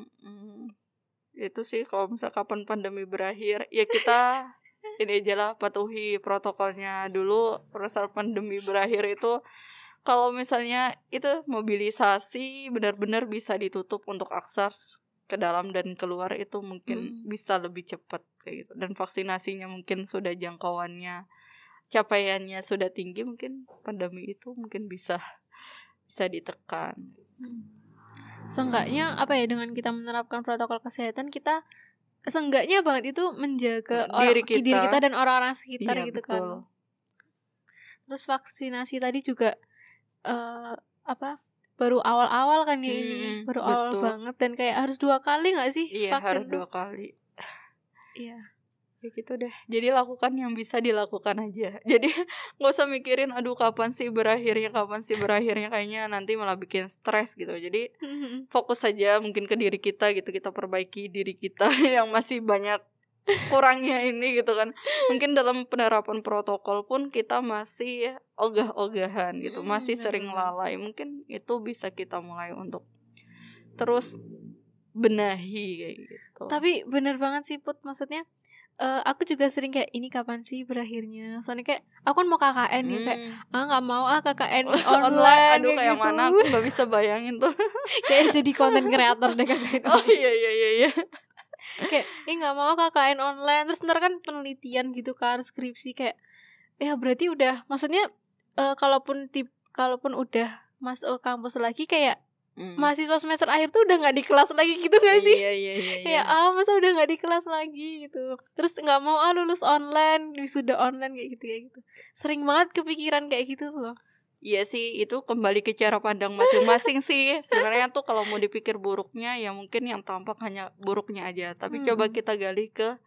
S2: Itu sih kalau misal kapan pandemi berakhir ya kita ini aja lah patuhi protokolnya dulu perasaan pandemi berakhir itu kalau misalnya itu mobilisasi benar-benar bisa ditutup untuk akses ke dalam dan keluar itu mungkin
S1: Hmm.
S2: bisa lebih cepat kayak gitu dan vaksinasinya mungkin sudah jangkauannya capaiannya sudah tinggi mungkin pandemi itu mungkin bisa bisa ditekan
S1: Hmm. Seenggaknya apa ya dengan kita menerapkan protokol kesehatan kita seenggaknya banget itu menjaga
S2: Diri
S1: orang, diri
S2: kita.
S1: kita dan orang-orang sekitar
S2: Iya,
S1: gitu
S2: betul.
S1: kan. Terus vaksinasi tadi juga eh apa baru awal-awal kan ya ini
S2: Hmm,
S1: baru awal
S2: betul.
S1: banget dan kayak harus dua kali nggak sih
S2: Iya harus
S1: vaksin tuh?
S2: dua kali.
S1: Iya.
S2: Ya gitu deh. Jadi lakukan yang bisa dilakukan aja. [laughs] Jadi nggak usah mikirin aduh kapan sih berakhirnya, kapan sih berakhirnya? Kayaknya nanti malah bikin stres gitu. Jadi fokus saja mungkin ke diri kita gitu kita perbaiki diri kita [laughs] yang masih banyak kurangnya ini gitu kan. Mungkin dalam penerapan protokol pun kita masih ogah-ogahan gitu masih sering lalai. Mungkin itu bisa kita mulai untuk terus benahi kayak gitu.
S1: Tapi bener banget sih put. Maksudnya uh, aku juga sering kayak ini kapan sih berakhirnya? Soalnya kayak aku kan mau KKN nih kayak hmm. ah nggak mau ah KKN online, online.
S2: Aduh kayak, kayak gitu. mana? Aku nggak bisa bayangin tuh. [laughs]
S1: Kayak jadi konten kreator deh KKN [laughs]
S2: oh iya iya iya iya.
S1: Kayak ini nggak mau KKN online. Terus ntar kan penelitian gitu kan skripsi kayak ya berarti udah. Maksudnya uh, kalaupun tip kalaupun udah masuk kampus lagi kayak Hmm. mahasiswa semester akhir tuh udah nggak di kelas lagi gitu gak sih?
S2: Iya iya iya.
S1: Kayak [laughs] ah masa udah nggak di kelas lagi gitu. Terus nggak mau ah lulus online, wisuda online kayak gitu kayak gitu. Sering banget kepikiran kayak gitu loh.
S2: Iya sih, itu kembali ke cara pandang masing-masing [laughs] sih. Sebenarnya tuh kalau mau dipikir buruknya ya mungkin yang tampak hanya buruknya aja. Tapi hmm. coba kita gali ke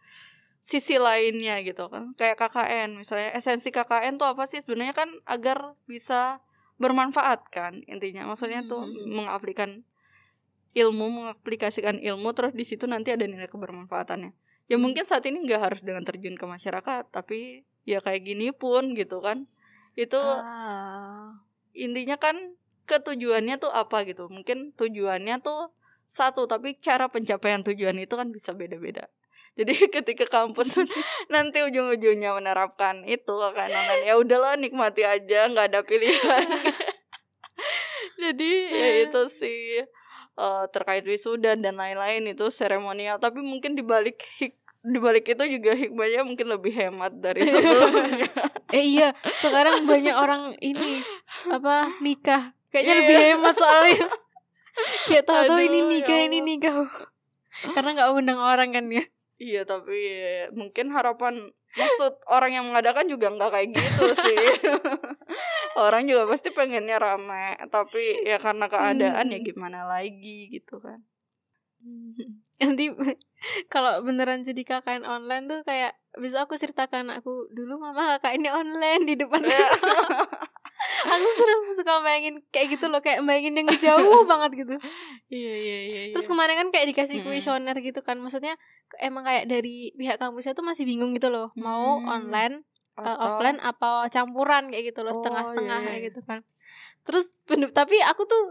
S2: sisi lainnya gitu kan. Kayak KKN misalnya esensi KKN tuh apa sih sebenarnya kan agar bisa bermanfaat kan intinya. Maksudnya tuh hmm. mengaplikasikan ilmu mengaplikasikan ilmu terus di situ nanti ada nilai kebermanfaatannya. Ya mungkin saat ini nggak harus dengan terjun ke masyarakat tapi ya kayak gini pun gitu kan. Itu ah. intinya kan ketujuannya tuh apa gitu. Mungkin tujuannya tuh satu tapi cara pencapaian tujuan itu kan bisa beda-beda jadi [laughs] ketika kampus [laughs] nanti ujung-ujungnya menerapkan itu kan online ya udahlah nikmati aja nggak ada pilihan. [laughs] Jadi ya itu sih uh, terkait wisuda dan lain-lain itu seremonial. Tapi mungkin dibalik hik dibalik itu juga hikmahnya mungkin lebih hemat dari sebelumnya.
S1: Eh iya sekarang banyak orang ini apa nikah. Kayaknya yeah. lebih hemat soalnya. Kayak tahu-tahu ini ya nikah ya ini nikah. Karena nggak undang orang kan ya
S2: Iya tapi mungkin harapan maksud orang yang mengadakan juga nggak kayak gitu sih. [laughs] orang juga pasti pengennya rame, tapi ya karena keadaan ya hmm. ya gimana lagi gitu kan.
S1: Nanti [laughs] kalau beneran jadi KKN online tuh kayak bisa aku ceritakan aku dulu mama KKN online di depan [laughs] aku sering suka bayangin kayak gitu loh kayak bayangin yang jauh [laughs] banget gitu.
S2: Iya iya iya
S1: terus kemarin kan kayak dikasih kuesioner gitu kan maksudnya emang kayak dari pihak kampusnya tuh masih bingung gitu loh mau hmm. online uh, offline apa campuran kayak gitu loh oh, setengah-setengah iya, iya. kayak gitu kan. Terus tapi aku tuh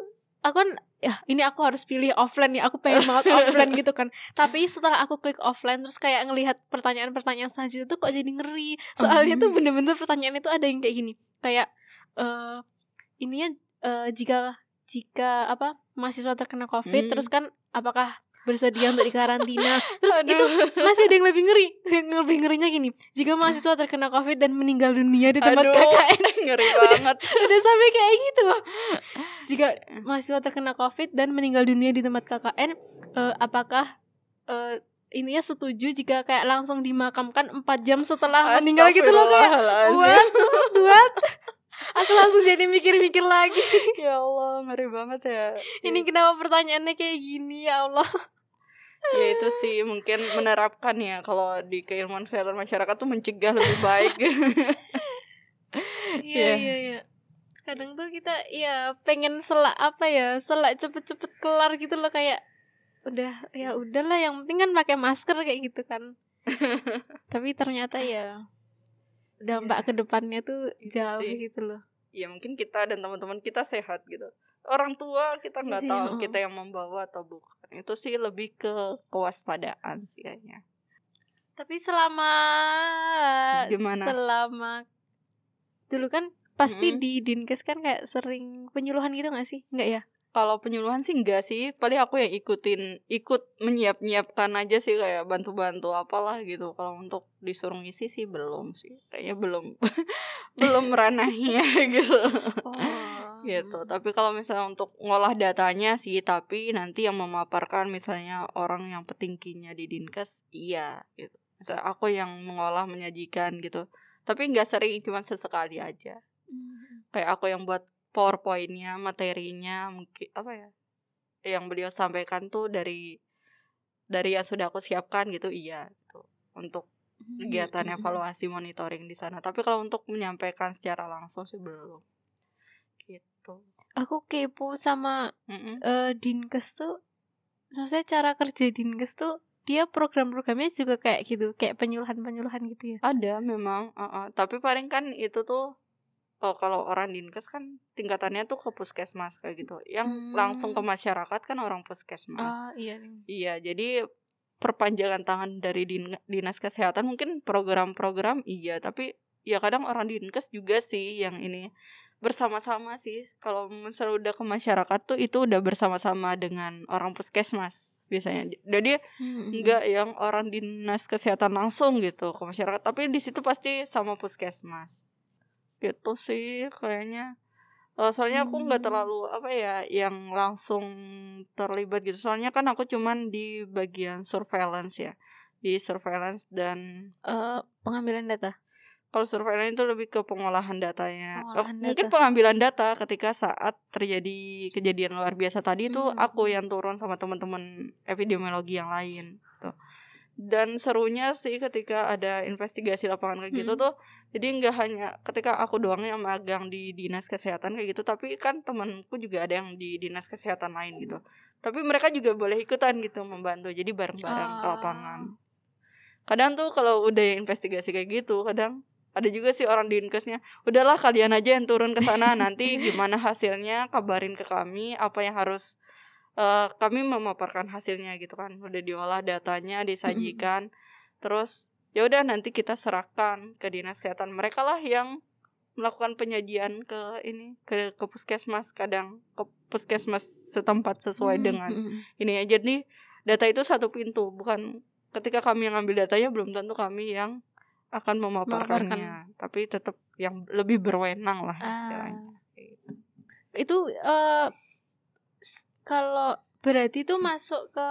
S1: aku kan ya ini aku harus pilih offline nih aku pengen banget [laughs] offline gitu kan. Tapi setelah aku klik offline terus kayak ngelihat pertanyaan-pertanyaan selanjutnya tuh kok jadi ngeri. Soalnya tuh bener-bener pertanyaan itu ada yang kayak gini kayak uh, ininya uh, jika jika apa mahasiswa terkena covid hmm. terus kan apakah bersedia untuk dikarantina? [laughs] Terus Aduh. itu masih ada yang lebih ngeri yang lebih ngerinya gini jika mahasiswa terkena covid dan meninggal dunia di tempat Aduh, KKN. [laughs]
S2: ngeri banget.
S1: udah, udah sampai kayak gitu. Jika mahasiswa terkena covid dan meninggal dunia di tempat KKN uh, eh, apakah uh, ininya setuju jika kayak langsung dimakamkan empat jam setelah meninggal gitu loh kayak? What? What Aku langsung jadi mikir-mikir lagi. [laughs]
S2: ya Allah, ngeri banget ya.
S1: Ini kenapa pertanyaannya kayak gini ya Allah?
S2: ya itu sih mungkin menerapkan ya kalau di keilmuan kesehatan masyarakat tuh mencegah lebih baik.
S1: Iya, iya, iya. Kadang tuh kita ya pengen selak apa ya, selak cepet-cepet kelar gitu loh kayak udah ya udahlah yang penting kan pakai masker kayak gitu kan. [laughs] Tapi ternyata ya dampak yeah. ke depannya tuh iya jauh sih. gitu loh.
S2: Ya mungkin kita dan teman-teman kita sehat gitu. Orang tua kita nggak iya tahu kita yang membawa atau bukan. Itu sih lebih ke kewaspadaan sih kayaknya.
S1: Tapi selama
S2: gimana?
S1: Selama dulu kan pasti hmm. di Dinkes kan kayak sering penyuluhan gitu gak sih? Enggak ya?
S2: Kalau penyuluhan sih enggak sih, paling aku yang ikutin ikut menyiap-nyiapkan aja sih kayak bantu-bantu apalah gitu. Kalau untuk disuruh ngisi sih belum sih. Kayaknya belum [laughs] belum ranahnya [laughs] gitu. Oh. gitu. Tapi kalau misalnya untuk ngolah datanya sih, tapi nanti yang memaparkan misalnya orang yang petingginya di Dinkes, iya gitu. Misalnya aku yang mengolah menyajikan gitu. Tapi nggak sering, cuma sesekali aja. Hmm. Kayak aku yang buat powerpointnya materinya mungkin apa ya yang beliau sampaikan tuh dari dari yang sudah aku siapkan gitu iya gitu untuk hmm, kegiatan hmm. evaluasi monitoring di sana tapi kalau untuk menyampaikan secara langsung sih belum gitu
S1: aku kepo sama mm -mm. Uh, dinkes tuh maksudnya cara kerja dinkes tuh dia program-programnya juga kayak gitu kayak penyuluhan-penyuluhan gitu ya
S2: ada memang uh -uh. tapi paling kan itu tuh oh, kalau orang dinkes kan tingkatannya tuh ke puskesmas kayak gitu. Yang hmm. langsung ke masyarakat kan orang puskesmas.
S1: Oh, iya
S2: iya. Jadi perpanjangan tangan dari din dinas kesehatan mungkin program-program iya tapi ya kadang orang dinkes juga sih yang ini bersama-sama sih. Kalau misalnya udah ke masyarakat tuh itu udah bersama-sama dengan orang puskesmas biasanya. Jadi hmm. nggak yang orang dinas kesehatan langsung gitu ke masyarakat tapi di situ pasti sama puskesmas gitu sih kayaknya uh, soalnya aku nggak hmm. terlalu apa ya yang langsung terlibat gitu soalnya kan aku cuman di bagian surveillance ya di surveillance dan
S1: uh, pengambilan data
S2: kalau surveillance itu lebih ke pengolahan datanya. Oh, data. Mungkin pengambilan data ketika saat terjadi kejadian luar biasa tadi itu hmm. aku yang turun sama teman-teman epidemiologi yang lain. Tuh. Dan serunya sih ketika ada investigasi lapangan kayak gitu hmm. tuh, jadi nggak hanya ketika aku doang yang magang di dinas kesehatan kayak gitu, tapi kan temanku juga ada yang di dinas kesehatan lain gitu. Tapi mereka juga boleh ikutan gitu membantu, jadi bareng-bareng oh. ke lapangan. Ah. Kadang tuh kalau udah investigasi kayak gitu, kadang ada juga sih orang di inkesnya udahlah kalian aja yang turun ke sana nanti [laughs] gimana hasilnya kabarin ke kami apa yang harus uh, kami memaparkan hasilnya gitu kan. Udah diolah datanya disajikan. Terus ya udah nanti kita serahkan ke dinas kesehatan mereka lah yang melakukan penyajian ke ini ke, ke puskesmas kadang ke puskesmas setempat sesuai dengan ini aja nih data itu satu pintu. Bukan ketika kami yang ambil datanya belum tentu kami yang akan memaparkannya. Memaparkan. tapi tetap yang lebih berwenang lah istilahnya. Uh,
S1: itu uh, kalau berarti itu masuk ke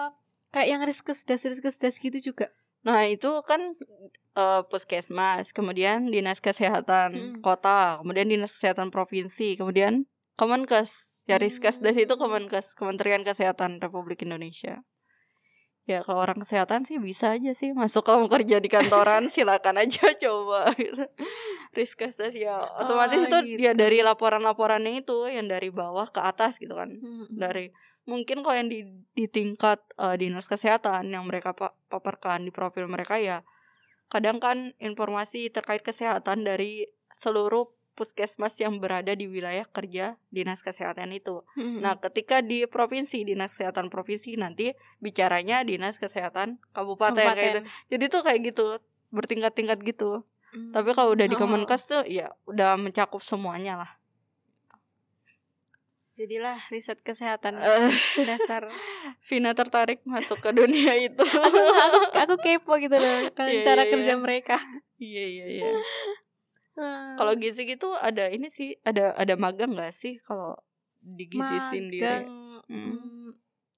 S1: kayak yang riskesdas riskesdas gitu juga
S2: nah itu kan uh, puskesmas kemudian dinas kesehatan hmm. kota kemudian dinas kesehatan provinsi kemudian Kemenkes ya riskesdas hmm. itu Kemenkes Kementerian Kesehatan Republik Indonesia ya kalau orang kesehatan sih bisa aja sih masuk kalau mau kerja di kantoran [laughs] silakan aja coba gitu. risk ya otomatis oh, itu gitu. ya dari laporan-laporannya itu yang dari bawah ke atas gitu kan hmm. dari mungkin kalau yang di di tingkat uh, dinas kesehatan yang mereka pa paparkan di profil mereka ya kadang kan informasi terkait kesehatan dari seluruh puskesmas yang berada di wilayah kerja dinas kesehatan itu. Hmm. Nah, ketika di provinsi dinas kesehatan provinsi nanti bicaranya dinas kesehatan kabupaten, kabupaten. kayak gitu. Jadi tuh kayak gitu bertingkat-tingkat gitu. Hmm. Tapi kalau udah di oh. Kemenkes tuh ya udah mencakup semuanya lah.
S1: Jadilah riset kesehatan uh, dasar. [laughs]
S2: Vina tertarik masuk ke dunia [laughs] itu.
S1: aku, aku aku kepo gitu loh yeah, cara yeah, kerja yeah. mereka.
S2: Iya iya iya. Kalau gizi gitu ada ini sih, ada ada magang gak sih kalau di gizi sendiri?
S1: Hmm. hmm.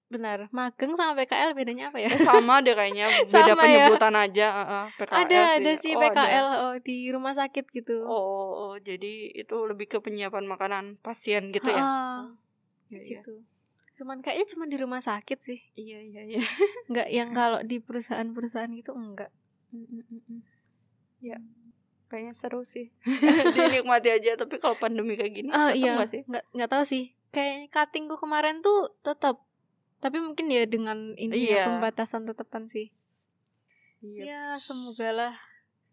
S1: Benar, magang sama PKL bedanya apa ya?
S2: Eh, sama deh kayaknya, [laughs] beda ya? penyebutan ya? aja. Uh, PKL
S1: ada sih. ada sih oh, PKL ada. oh di rumah sakit gitu.
S2: Oh, oh, oh, jadi itu lebih ke penyiapan makanan pasien gitu ya?
S1: Uh, ya, gitu. Ya. Cuman kayaknya cuma di rumah sakit sih.
S2: Iya iya iya.
S1: enggak yang kalau di perusahaan-perusahaan gitu enggak. Mm -mm.
S2: Ya kayaknya seru sih [laughs] dinikmati aja tapi kalau pandemi kayak gini
S1: oh, iya. gak sih nggak nggak tahu sih kayak cuttingku kemarin tuh tetap tapi mungkin ya dengan ini ya, iya. ya pembatasan tetepan sih yep. ya semoga lah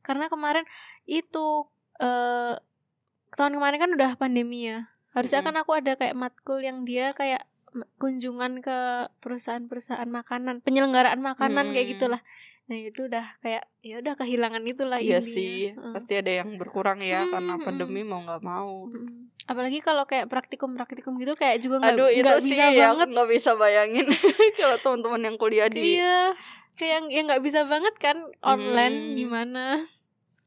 S1: karena kemarin itu uh, tahun kemarin kan udah pandemi ya harusnya mm -hmm. kan aku ada kayak matkul yang dia kayak kunjungan ke perusahaan-perusahaan makanan penyelenggaraan makanan hmm. kayak gitulah Nah itu udah kayak ya udah kehilangan itulah
S2: Iya sih, uh. pasti ada yang berkurang ya hmm, karena pandemi mau nggak mau.
S1: Hmm. Apalagi kalau kayak praktikum-praktikum gitu kayak juga nggak nggak bisa sih banget.
S2: nggak bisa bayangin [laughs] kalau teman-teman yang kuliah di.
S1: Iya, kayak yang nggak bisa banget kan online hmm. gimana.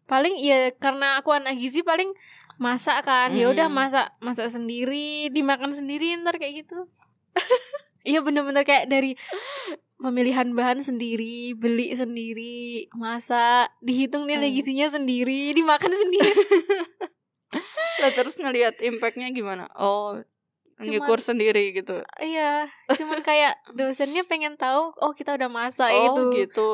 S1: Paling ya karena aku anak gizi paling masak kan, hmm. ya udah hmm. masak masak sendiri, dimakan sendiri ntar kayak gitu. [laughs] Iya bener-bener kayak dari pemilihan bahan sendiri, beli sendiri, masak, dihitung nilai hmm. gizinya sendiri, dimakan [laughs] sendiri.
S2: lah terus ngelihat impactnya gimana? Oh, ngukur sendiri gitu.
S1: Iya, cuman kayak dosennya pengen tahu, oh kita udah masak
S2: oh,
S1: itu.
S2: gitu.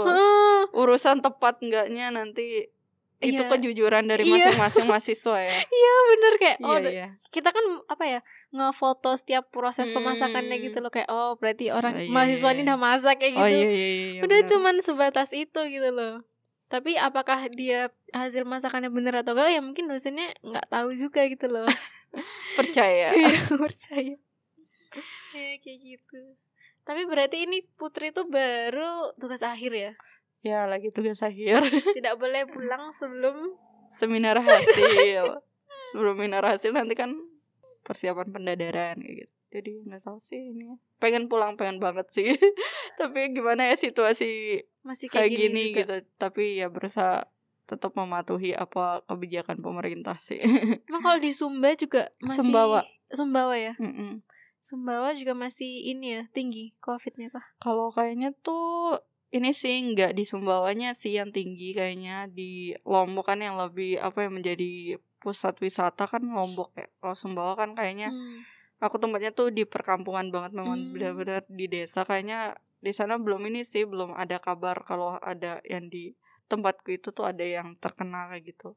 S2: Urusan tepat enggaknya nanti itu
S1: Iya.
S2: kejujuran dari
S1: Iya.
S2: masing-masing [laughs] mahasiswa ya
S1: Iya bener kayak oh
S2: iya
S1: da-
S2: iya
S1: kita kan apa ya ngefoto setiap proses pemasakannya
S2: Hmm.
S1: gitu loh kayak oh berarti orang
S2: Oh, iya,
S1: mahasiswa ini udah masak kayak
S2: oh
S1: gitu.
S2: iya iya iya
S1: Udah
S2: benar.
S1: cuman sebatas itu gitu loh. Tapi apakah dia hasil masakannya bener atau enggak ya mungkin dosennya nggak tahu juga gitu loh. [laughs]
S2: percaya [laughs]
S1: Iya percaya. Ya kayak gitu. Tapi berarti ini Putri tuh baru tugas akhir ya.
S2: Ya lagi tugas akhir [laughs]
S1: Tidak boleh pulang sebelum
S2: seminar [laughs] hasil sebelum seminar hasil nanti kan persiapan pendadaran kayak gitu jadi nggak tahu sih ini pengen pulang pengen banget sih [laughs] tapi gimana ya situasi
S1: masih
S2: kayak
S1: kayak,
S2: gini,
S1: juga.
S2: gitu tapi ya berusaha tetap mematuhi apa kebijakan pemerintah sih
S1: Emang kalau di Sumba juga masih
S2: Sumbawa.
S1: Sumbawa ya.
S2: Mm-mm.
S1: Sumbawa juga masih ini ya tinggi covidnya kah?
S2: kalau kayaknya tuh ini sih nggak di Sumbawanya sih yang tinggi kayaknya di Lombok kan yang lebih apa yang menjadi pusat wisata kan Lombok ya kalau Sumbawa kan kayaknya
S1: Hmm.
S2: aku tempatnya tuh di perkampungan banget memang
S1: Hmm.
S2: benar-benar di desa kayaknya di sana belum ini sih belum ada kabar kalau ada yang di tempatku itu tuh ada yang terkena kayak gitu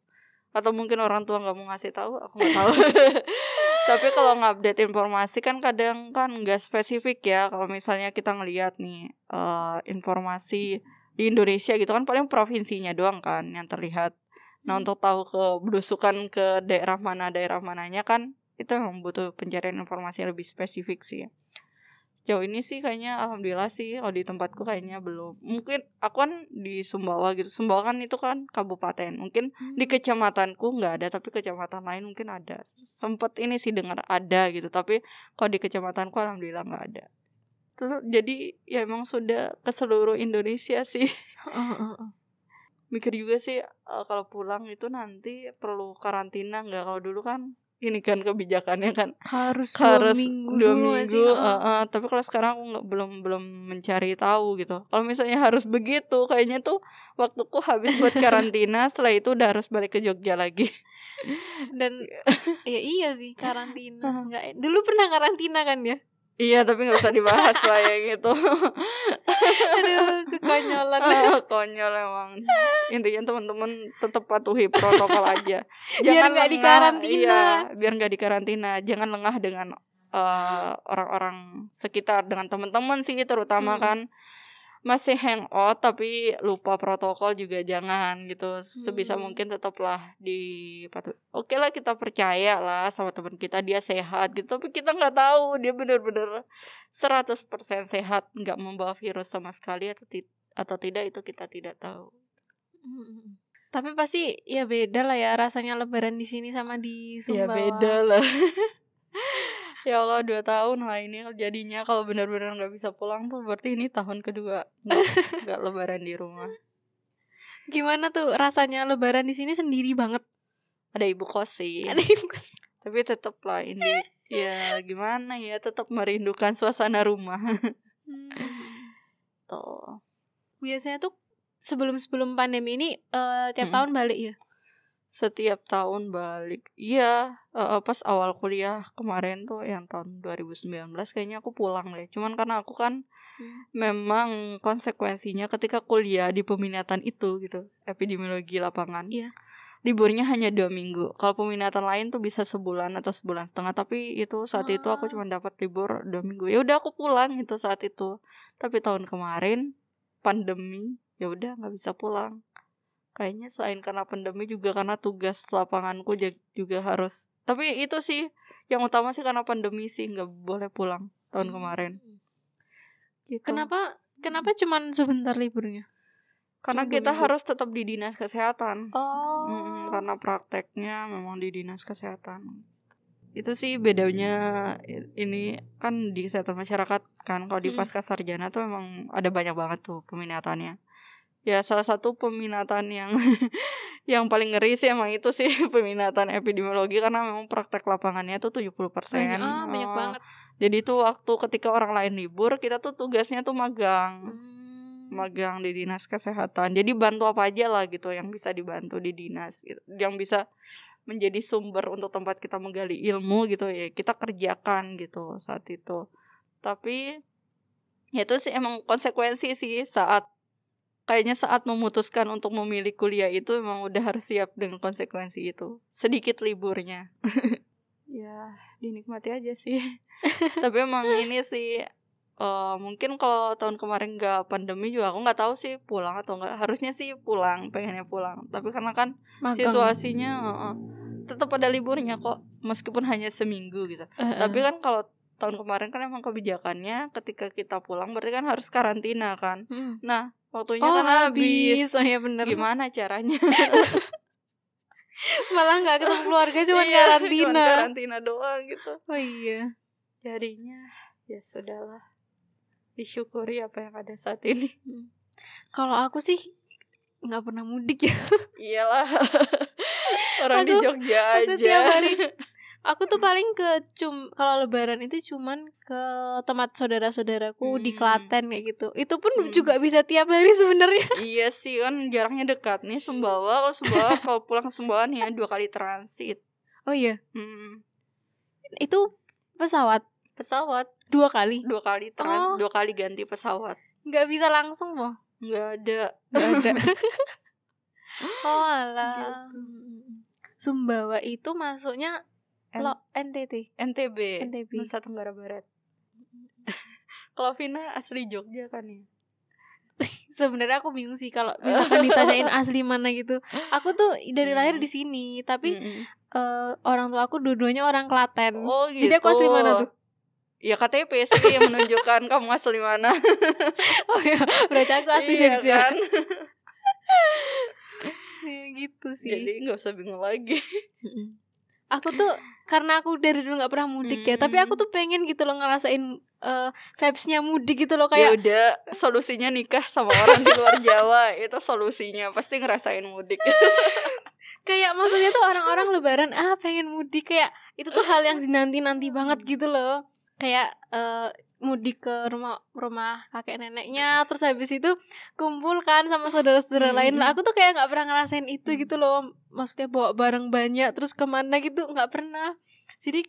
S2: atau mungkin orang tua nggak mau ngasih tahu aku nggak tahu [laughs] tapi kalau ngupdate informasi kan kadang kan nggak spesifik ya kalau misalnya kita ngelihat nih eh, informasi di Indonesia gitu kan paling provinsinya doang kan yang terlihat Nah
S1: Hmm.
S2: untuk tahu ke belusukan ke daerah mana daerah mananya kan itu memang butuh pencarian informasi yang lebih spesifik sih. Sejauh ini sih kayaknya alhamdulillah sih kalau di tempatku kayaknya belum. Mungkin aku kan di Sumbawa gitu. Sumbawa kan itu kan kabupaten. Mungkin
S1: Hmm.
S2: di kecamatanku nggak ada tapi kecamatan lain mungkin ada. Sempet ini sih dengar ada gitu tapi kalau di kecamatanku alhamdulillah nggak ada. Terus jadi ya emang sudah ke seluruh Indonesia sih mikir juga sih eh, kalau pulang itu nanti perlu karantina nggak kalau dulu kan ini kan kebijakannya kan.
S1: Harus dua
S2: harus
S1: minggu
S2: dua
S1: nggak sih?
S2: minggu
S1: Oh.
S2: eh, eh, tapi kalau sekarang aku nggak belum belum mencari tahu gitu. Kalau misalnya harus begitu kayaknya tuh waktuku habis buat karantina [laughs] setelah itu udah harus balik ke Jogja lagi.
S1: Dan ya iya sih karantina. Nggak dulu pernah karantina kan ya
S2: iya tapi nggak usah dibahas lah ya gitu [laughs]
S1: aduh kekonyolan.
S2: Ah, [laughs] konyol emang. Intinya teman-teman tetap patuhi protokol aja.
S1: Biar nggak
S2: lengah,
S1: dikarantina.
S2: iya, biar nggak dikarantina. Jangan lengah dengan eh, orang-orang sekitar dengan teman-teman sih terutama
S1: Hmm.
S2: kan masih hangout tapi lupa protokol juga jangan gitu sebisa
S1: Hmm.
S2: mungkin tetaplah di oke lah kita percaya lah sama teman kita dia sehat gitu tapi kita nggak tahu dia bener-bener 100% sehat nggak membawa virus sama sekali atau ti- atau tidak itu kita tidak tahu
S1: Mm-mm. tapi pasti ya beda lah ya rasanya lebaran di sini sama di
S2: ya
S1: Sumbawa
S2: beda lah [laughs] [laughs] ya Allah dua tahun lah ini jadinya. Kalau benar-benar nggak bisa pulang tuh berarti ini tahun kedua [laughs] nggak lebaran di rumah.
S1: Gimana tuh rasanya lebaran di sini sendiri banget?
S2: Ada ibu kos sih.
S1: Ada ibu kos.
S2: Tapi tetap lah ini. Ya gimana ya tetap merindukan suasana rumah.
S1: Hmm.
S2: tuh.
S1: Biasanya tuh sebelum sebelum pandemi ini eh, tiap
S2: Mm-mm.
S1: tahun balik ya
S2: setiap tahun balik. Iya eh, pas awal kuliah kemarin tuh yang tahun 2019 kayaknya aku pulang deh. Cuman karena aku kan
S1: Hmm.
S2: memang konsekuensinya ketika kuliah di peminatan itu gitu epidemiologi lapangan.
S1: Iya.
S2: liburnya hanya dua minggu. Kalau peminatan lain tuh bisa sebulan atau sebulan setengah tapi itu saat itu aku
S1: Ah.
S2: cuma dapat libur dua minggu. Ya udah aku pulang itu saat itu. Tapi tahun kemarin pandemi ya udah nggak bisa pulang kayaknya selain karena pandemi juga karena tugas lapanganku juga harus tapi itu sih yang utama sih karena pandemi sih nggak boleh pulang tahun kemarin gitu.
S1: kenapa kenapa cuman sebentar liburnya
S2: Karena
S1: Cuma
S2: kita
S1: minggu?
S2: harus tetap di dinas kesehatan.
S1: oh
S2: Mm-mm, karena prakteknya memang di dinas kesehatan. Itu sih bedanya ini kan di kesehatan masyarakat kan kalau di pasca sarjana tuh memang ada banyak banget tuh peminatannya. Ya salah satu peminatan yang [laughs] yang paling ngeri sih emang itu sih [laughs] peminatan epidemiologi karena memang praktek lapangannya tuh 70%.
S1: banyak, ah, banyak
S2: Oh,
S1: banget
S2: Jadi tuh waktu ketika orang lain libur, kita tuh tugasnya tuh magang
S1: Hmm.
S2: magang di dinas kesehatan jadi bantu apa aja lah gitu yang bisa dibantu di dinas gitu. yang bisa menjadi sumber untuk tempat kita menggali ilmu gitu ya kita kerjakan gitu saat itu tapi ya itu sih emang konsekuensi sih saat kayaknya saat memutuskan untuk memilih kuliah itu memang udah harus siap dengan konsekuensi itu. Sedikit liburnya. [laughs] Ya dinikmati aja sih. [laughs] Tapi emang ini sih uh, mungkin kalau tahun kemarin nggak pandemi juga aku nggak tahu sih pulang atau nggak. Harusnya sih pulang pengennya pulang. Tapi karena kan Magang. situasinya uh, uh, tetap ada liburnya kok meskipun hanya seminggu gitu. Uh -uh. tapi kan kalau tahun kemarin kan emang kebijakannya ketika kita pulang berarti kan harus karantina kan. Hmm. nah waktunya oh, kan habis,
S1: Oh, ya bener.
S2: gimana caranya? [laughs]
S1: Malah nggak ketemu [laughs] keluarga cuma iya, karantina cuman
S2: karantina. doang gitu.
S1: Oh iya.
S2: Jadinya ya sudahlah. Disyukuri apa yang ada saat ini. Hmm.
S1: kalau aku sih nggak pernah mudik ya.
S2: Iyalah. [laughs] Orang aku, di Jogja aja. aku
S1: tiap hari aku tuh paling ke cum kalau lebaran itu cuman ke tempat saudara-saudaraku hmm. di Klaten kayak gitu. Itu pun hmm. juga bisa tiap hari sebenarnya. [laughs]
S2: Iya sih kan jaraknya dekat nih Sumbawa. Kalau Sumbawa [laughs] kalau pulang ke Sumbawa nih ya dua kali transit.
S1: Oh iya? Hmm. itu pesawat?
S2: Pesawat.
S1: Dua kali?
S2: Dua kali trans oh. dua kali ganti pesawat.
S1: Nggak bisa langsung boh
S2: nggak ada.
S1: Nggak ada. Oh [laughs] alah. Gitu. Sumbawa itu masuknya Lo NTT.
S2: NTB. NTB. Nusa Tenggara Barat. [laughs] kalau Vina asli Jogja kan ya? [laughs]
S1: Sebenarnya aku bingung sih kalau misalkan ditanyain [laughs] asli mana gitu. Aku tuh dari hmm. lahir di sini, tapi hmm. uh, orang tua aku dua-duanya orang Klaten.
S2: Oh gitu.
S1: Jadi aku asli mana tuh?
S2: Ya KTP sih yang menunjukkan kamu asli mana.
S1: oh ya, berarti aku asli iya, Jogja. Kan? ya gitu sih.
S2: Jadi nggak usah bingung lagi.
S1: aku tuh karena aku dari dulu nggak pernah mudik ya tapi aku hmm. tuh pengen gitu loh ngerasain uh, vibesnya mudik gitu loh kayak
S2: ya udah solusinya nikah sama orang di luar Jawa itu solusinya pasti ngerasain mudik [laughs]
S1: kayak maksudnya tuh orang-orang lebaran ah pengen mudik kayak itu tuh hal yang dinanti nanti banget gitu loh kayak uh, mudik ke rumah rumah kakek neneknya terus habis itu kumpul kan sama saudara-saudara hmm. lain. Lah aku tuh kayak nggak pernah ngerasain itu hmm. gitu loh. Maksudnya bawa barang banyak terus ke mana gitu nggak pernah. Jadi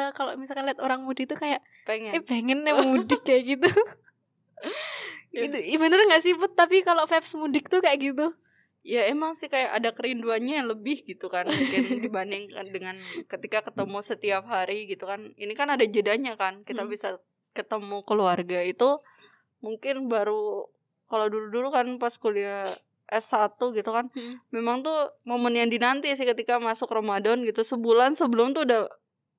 S1: uh, kalau misalkan lihat orang mudik tuh kayak
S2: pengen.
S1: Eh pengen nih mudik kayak gitu. [laughs] Itu ya bener nggak sih put? Tapi kalau vibes mudik tuh kayak gitu
S2: ya emang sih kayak ada kerinduannya yang lebih gitu kan mungkin [laughs] dibandingkan dengan ketika ketemu setiap hari gitu kan ini kan ada jedanya kan kita hmm. bisa ketemu keluarga itu mungkin baru kalau dulu-dulu kan pas kuliah S1 gitu kan hmm. memang tuh momen yang dinanti sih ketika masuk Ramadan gitu sebulan sebelum tuh udah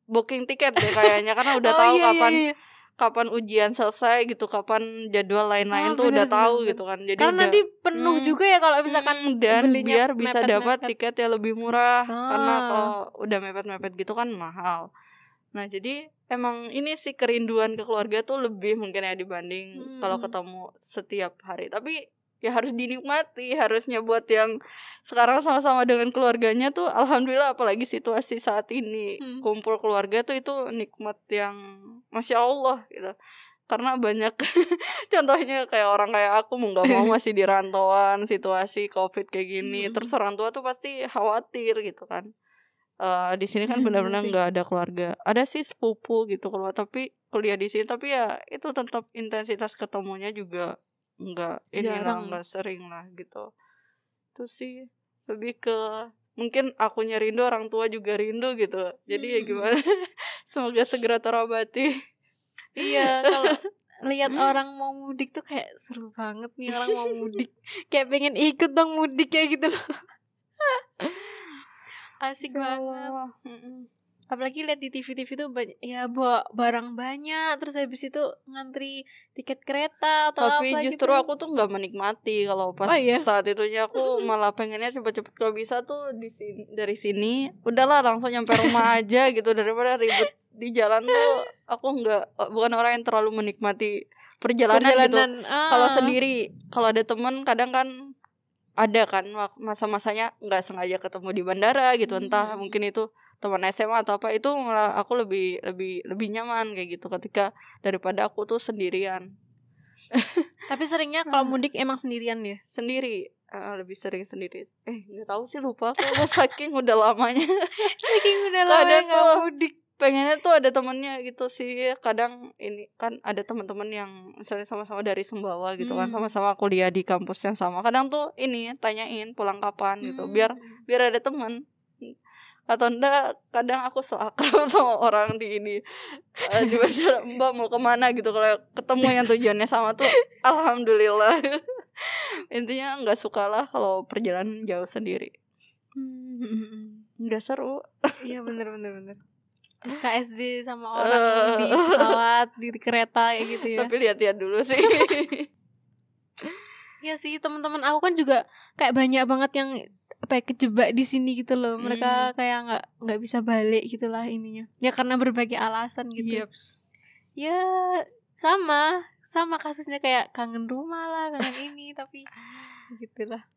S2: booking tiket deh kayaknya karena udah oh, tahu iya, iya kapan iya, iya. Kapan ujian selesai gitu kapan jadwal lain-lain oh, tuh udah tahu bener. gitu kan jadi
S1: karena
S2: udah,
S1: nanti penuh hmm, juga ya kalau misalkan hmm,
S2: dan biar bisa dapat tiket yang lebih murah oh. karena kalau udah mepet-mepet gitu kan mahal nah jadi emang ini sih kerinduan ke keluarga tuh lebih mungkin ya dibanding hmm. kalau ketemu setiap hari tapi ya harus dinikmati harusnya buat yang sekarang sama-sama dengan keluarganya tuh alhamdulillah apalagi situasi saat ini. Hmm. kumpul keluarga tuh itu nikmat yang masya allah gitu. Karena banyak [laughs] contohnya kayak orang kayak aku mau nggak mau [laughs] masih di rantauan situasi covid kayak gini. Hmm. terus orang tua tuh pasti khawatir gitu kan. Uh, di sini kan hmm, benar-benar nggak ada keluarga. Ada sih sepupu gitu keluar tapi kuliah di sini tapi ya itu tetap intensitas ketemunya juga nggak ini lah nggak sering lah gitu. Itu sih lebih ke mungkin aku rindu orang tua juga rindu gitu. Jadi ya hmm. ya gimana? [laughs] Semoga segera terobati.
S1: Iya kalau [laughs] lihat orang mau mudik tuh kayak seru banget nih orang mau mudik. [laughs] Kayak pengen ikut dong mudik kayak gitu loh. Asik banget apalagi lihat di TV-TV tuh banyak ya bawa barang banyak terus habis itu ngantri tiket kereta atau
S2: tapi apa justru gitu. aku tuh nggak menikmati kalau pas oh, iya? saat itunya aku malah pengennya cepet-cepet kalau bisa tuh di sini dari sini udahlah langsung nyampe rumah [laughs] aja gitu daripada ribut di jalan tuh aku nggak bukan orang yang terlalu menikmati perjalanan, gitu. perjalanan gitu ah. kalau sendiri kalau ada temen kadang kan ada kan masa-masanya nggak sengaja ketemu di bandara gitu hmm. entah mungkin itu teman SMA atau apa itu aku lebih lebih lebih nyaman kayak gitu ketika daripada aku tuh sendirian.
S1: Tapi seringnya [laughs] kalau mudik emang sendirian ya?
S2: Sendiri. Uh, lebih sering sendiri. Eh nggak tahu sih lupa aku [laughs] saking udah lamanya. [laughs]
S1: Saking udah lama nggak mudik.
S2: pengennya tuh ada temennya gitu sih. Kadang ini kan ada teman-teman yang misalnya sama-sama dari Sumbawa gitu kan
S1: Hmm.
S2: sama-sama kuliah di kampus yang sama. Kadang tuh ini tanyain pulang kapan gitu biar
S1: Hmm.
S2: biar ada teman atau enggak kadang aku so akrab [laughs] sama orang di ini. Eh, di masyarakat [laughs] mbak mau ke mana? gitu. Kalau ketemu yang tujuannya sama tuh alhamdulillah. [laughs] Intinya nggak suka lah kalau perjalanan jauh sendiri. Nggak seru.
S1: Iya bener bener bener. SKSD sama orang di pesawat di kereta kayak gitu ya.
S2: tapi lihat-lihat dulu sih.
S1: Iya sih teman-teman aku kan juga kayak banyak banget yang apa ya, kejebak di sini gitu loh. Mereka kayak nggak nggak bisa balik gitulah ininya. Ya karena berbagai alasan gitu.
S2: Yeps.
S1: Ya sama sama kasusnya kayak kangen rumah lah kangen [laughs] ini tapi gitulah.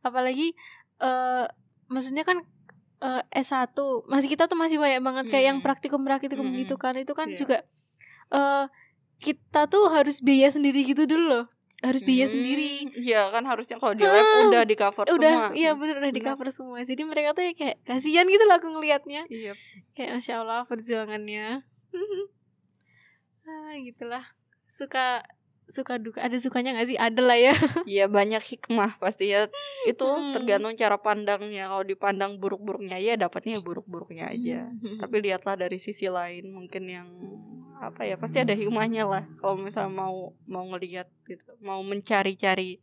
S1: Apalagi eh maksudnya kan eh, S1 masih kita tuh masih banyak banget kayak yang
S2: Hmm.
S1: praktikum-praktikum
S2: Hmm.
S1: gitu kan. Itu kan
S2: Iya.
S1: juga eh kita tuh harus biaya sendiri gitu dulu loh. Harus biaya sendiri.
S2: Hmm, Iya kan harusnya kalau di lab
S1: Ah,
S2: udah di cover
S1: udah
S2: semua.
S1: iya bener udah di cover semua jadi mereka tuh ya kayak kasihan gitu lah aku ngelihatnya
S2: Iya.
S1: kayak masya allah perjuangannya [laughs] ah gitulah suka suka duka ada sukanya nggak sih ada lah ya [laughs]
S2: Iya banyak hikmah pasti ya. Itu
S1: Hmm.
S2: tergantung cara pandangnya. Kalau dipandang buruk-buruknya ya dapatnya ya buruk-buruknya aja.
S1: Hmm.
S2: Tapi lihatlah dari sisi lain mungkin yang apa ya pasti ada hikmahnya lah kalau misalnya mau mau ngelihat gitu mau mencari-cari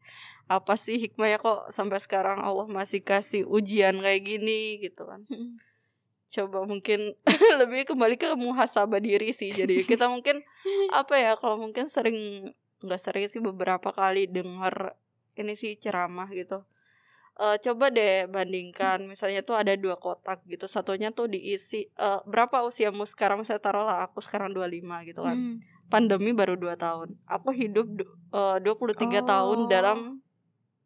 S2: apa sih hikmahnya kok sampai sekarang Allah masih kasih ujian kayak gini gitu kan
S1: Hmm.
S2: coba mungkin [laughs] lebih kembali ke muhasabah diri sih jadi kita mungkin [laughs] apa ya kalau mungkin sering nggak sering sih beberapa kali dengar ini sih ceramah gitu Eh, coba deh bandingkan misalnya tuh ada dua kotak gitu satunya tuh diisi eh, berapa usiamu sekarang misalnya taruhlah aku sekarang 25 gitu kan
S1: Hmm.
S2: pandemi baru 2 tahun aku hidup du- eh, 23 tahun
S1: Oh.
S2: dalam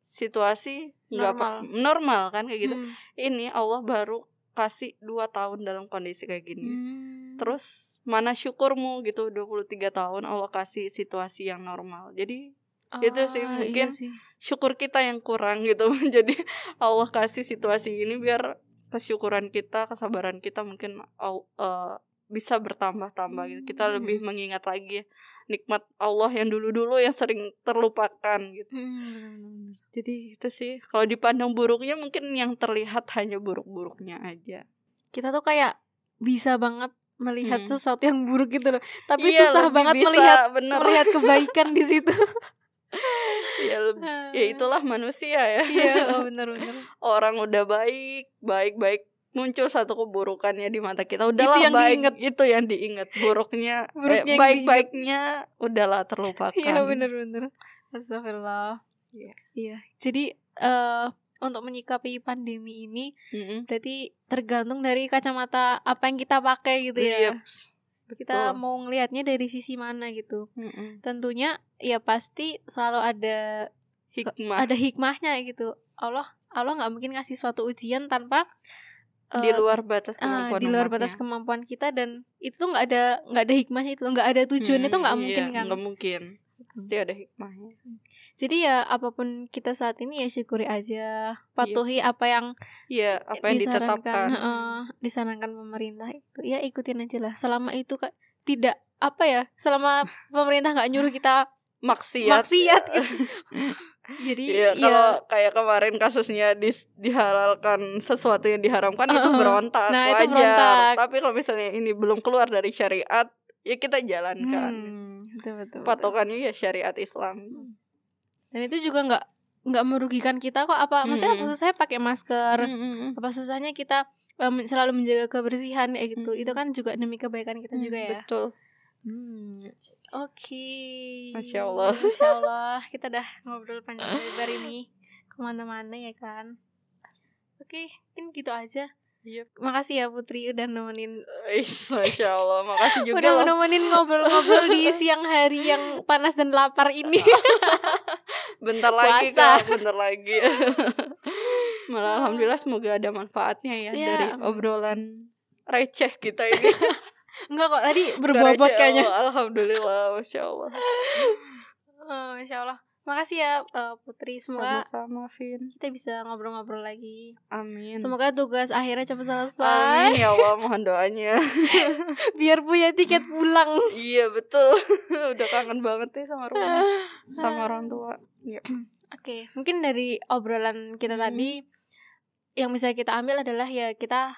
S2: situasi nggak apa-
S1: Normal.
S2: normal kan kayak gitu
S1: Hmm.
S2: ini Allah baru kasih dua tahun dalam kondisi kayak gini
S1: Hmm.
S2: terus mana syukurmu gitu 23 tahun Allah kasih situasi yang normal jadi itu sih,
S1: Ah,
S2: mungkin
S1: iya sih.
S2: syukur kita yang kurang gitu [laughs] jadi Allah kasih situasi ini biar kesyukuran kita kesabaran kita mungkin eh, bisa bertambah-tambah gitu kita
S1: Hmm.
S2: lebih mengingat lagi nikmat Allah yang dulu-dulu yang sering terlupakan gitu.
S1: Hmm,
S2: jadi itu sih kalau dipandang buruknya mungkin yang terlihat hanya buruk-buruknya aja.
S1: Kita tuh kayak bisa banget melihat
S2: Hmm.
S1: sesuatu yang buruk gitu loh. Tapi
S2: Iya,
S1: susah banget
S2: bisa,
S1: melihat
S2: bener.
S1: melihat kebaikan di situ. [laughs]
S2: Ya, lebih- ya itulah manusia ya.
S1: Iya oh, [laughs] bener-bener
S2: orang udah baik baik baik muncul satu keburukannya di mata kita udahlah
S1: yang
S2: baik
S1: diinget.
S2: itu yang diingat buruknya
S1: Buruknya
S2: eh,
S1: yang
S2: baik baiknya udahlah terlupakan
S1: Iya bener-bener Astagfirullah
S2: Iya.
S1: Iya Jadi eh Untuk menyikapi pandemi ini
S2: Mm-mm.
S1: Berarti tergantung dari kacamata Apa yang kita pakai gitu ya
S2: Yeps.
S1: Kita
S2: Betul.
S1: mau ngelihatnya dari sisi mana gitu
S2: Mm-mm.
S1: Tentunya Ya pasti selalu ada
S2: hikmah
S1: Ada hikmahnya gitu Allah Allah nggak mungkin ngasih suatu ujian tanpa
S2: di
S1: eh,
S2: luar batas
S1: ah,
S2: kemampuan
S1: di luar batas kemampuan kita dan itu tuh nggak ada nggak ada hikmahnya itu nggak ada tujuannya itu
S2: Mm,
S1: nggak
S2: iya,
S1: mungkin kan?
S2: nggak mungkin. Pasti ada hikmahnya.
S1: Jadi ya apa pun kita saat ini ya syukuri aja, patuhi apa yang
S2: Iya apa yang
S1: disarankan,
S2: ditetapkan.
S1: Heeh, disarankan pemerintah itu. Ya ikutin aja lah. Selama itu kak tidak apa ya, selama [laughs] pemerintah nggak nyuruh kita
S2: maksiat.
S1: maksiat gitu. [laughs] Jadi ya
S2: kalau kayak kemarin kasusnya dis- dihalalkan sesuatu yang diharamkan itu
S1: Uh-uh.
S2: berontak
S1: Nah, itu
S2: wajar.
S1: berontak.
S2: Tapi kalau misalnya ini belum keluar dari syariat, ya kita jalankan.
S1: hmm, betul, betul, betul.
S2: Patokannya ya syariat Islam.
S1: Dan itu juga nggak nggak merugikan kita kok. Apa maksudnya
S2: Mm-mm.
S1: maksud saya pakai masker.
S2: Mm-mm.
S1: Apa susahnya kita em, selalu menjaga kebersihan kayak gitu.
S2: Mm.
S1: Itu kan juga demi kebaikan kita juga ya.
S2: Betul.
S1: Hmm. Oke.
S2: Masya Allah. [laughs]
S1: Masya Allah. Kita udah ngobrol panjang lebar ini ke mana-mana ya kan. Oke, mungkin gitu aja.
S2: Yep.
S1: Makasih ya Putri udah nemenin
S2: Is, Masya Allah. Makasih [laughs] juga
S1: udah nemenin ngobrol-ngobrol di siang hari yang panas dan lapar ini. [laughs]
S2: Bentar lagi
S1: Puasa.
S2: kak, bentar lagi. Malah alhamdulillah semoga ada manfaatnya ya
S1: Ya.
S2: dari obrolan receh kita ini.
S1: Enggak kok, tadi berbobot kayaknya.
S2: Allah, Alhamdulillah, Masya Allah.
S1: Oh, Masya Allah. makasih ya uh, Putri semoga
S2: sama-sama Vin
S1: kita bisa ngobrol-ngobrol lagi
S2: amin
S1: semoga tugas akhirnya cepat selesai
S2: amin ya Allah mohon doanya [laughs]
S1: biar punya tiket pulang
S2: iya betul [laughs] udah kangen banget ya sama rumah sama orang tua ya.
S1: oke okay. mungkin dari obrolan kita hmm. tadi yang bisa kita ambil adalah ya kita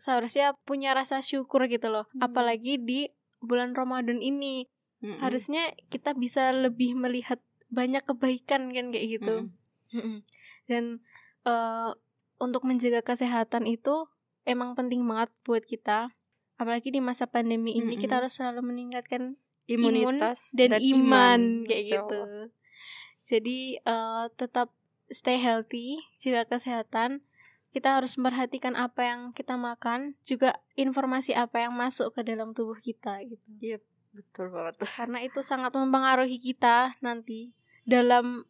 S1: seharusnya punya rasa syukur gitu loh hmm. apalagi di bulan Ramadan ini hmm. harusnya kita bisa lebih melihat banyak kebaikan kan kayak gitu hmm. dan uh, untuk menjaga kesehatan itu emang penting banget buat kita apalagi di masa pandemi ini hmm. kita harus selalu meningkatkan imunitas imun dan, dan iman, iman kayak so. gitu jadi uh, tetap stay healthy jaga kesehatan kita harus memperhatikan apa yang kita makan, juga informasi apa yang masuk ke dalam tubuh kita gitu.
S2: Iya, yep, betul banget. [laughs]
S1: Karena itu sangat mempengaruhi kita nanti dalam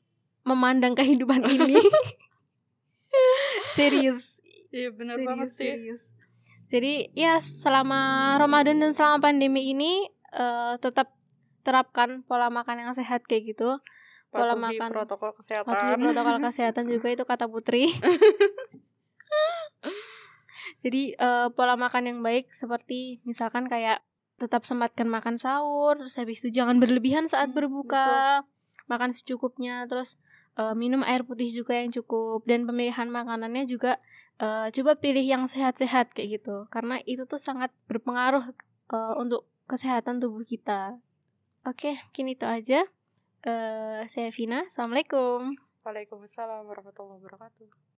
S1: memandang kehidupan ini. [laughs] serius.
S2: Iya, benar banget sih. Serius.
S1: Jadi, ya selama Ramadan dan selama pandemi ini uh, tetap terapkan pola makan yang sehat kayak gitu.
S2: Pola Patuhi makan protokol kesehatan.
S1: Patuhi protokol kesehatan [laughs] juga itu kata Putri. Jadi uh, pola makan yang baik seperti misalkan kayak tetap sempatkan makan sahur, terus habis itu jangan berlebihan saat hmm, berbuka, betul. makan secukupnya, terus uh, minum air putih juga yang cukup dan pemilihan makanannya juga uh, coba pilih yang sehat-sehat kayak gitu, karena itu tuh sangat berpengaruh uh, untuk kesehatan tubuh kita. Oke, mungkin itu aja. Uh, saya Vina, assalamualaikum.
S2: Waalaikumsalam warahmatullahi wabarakatuh.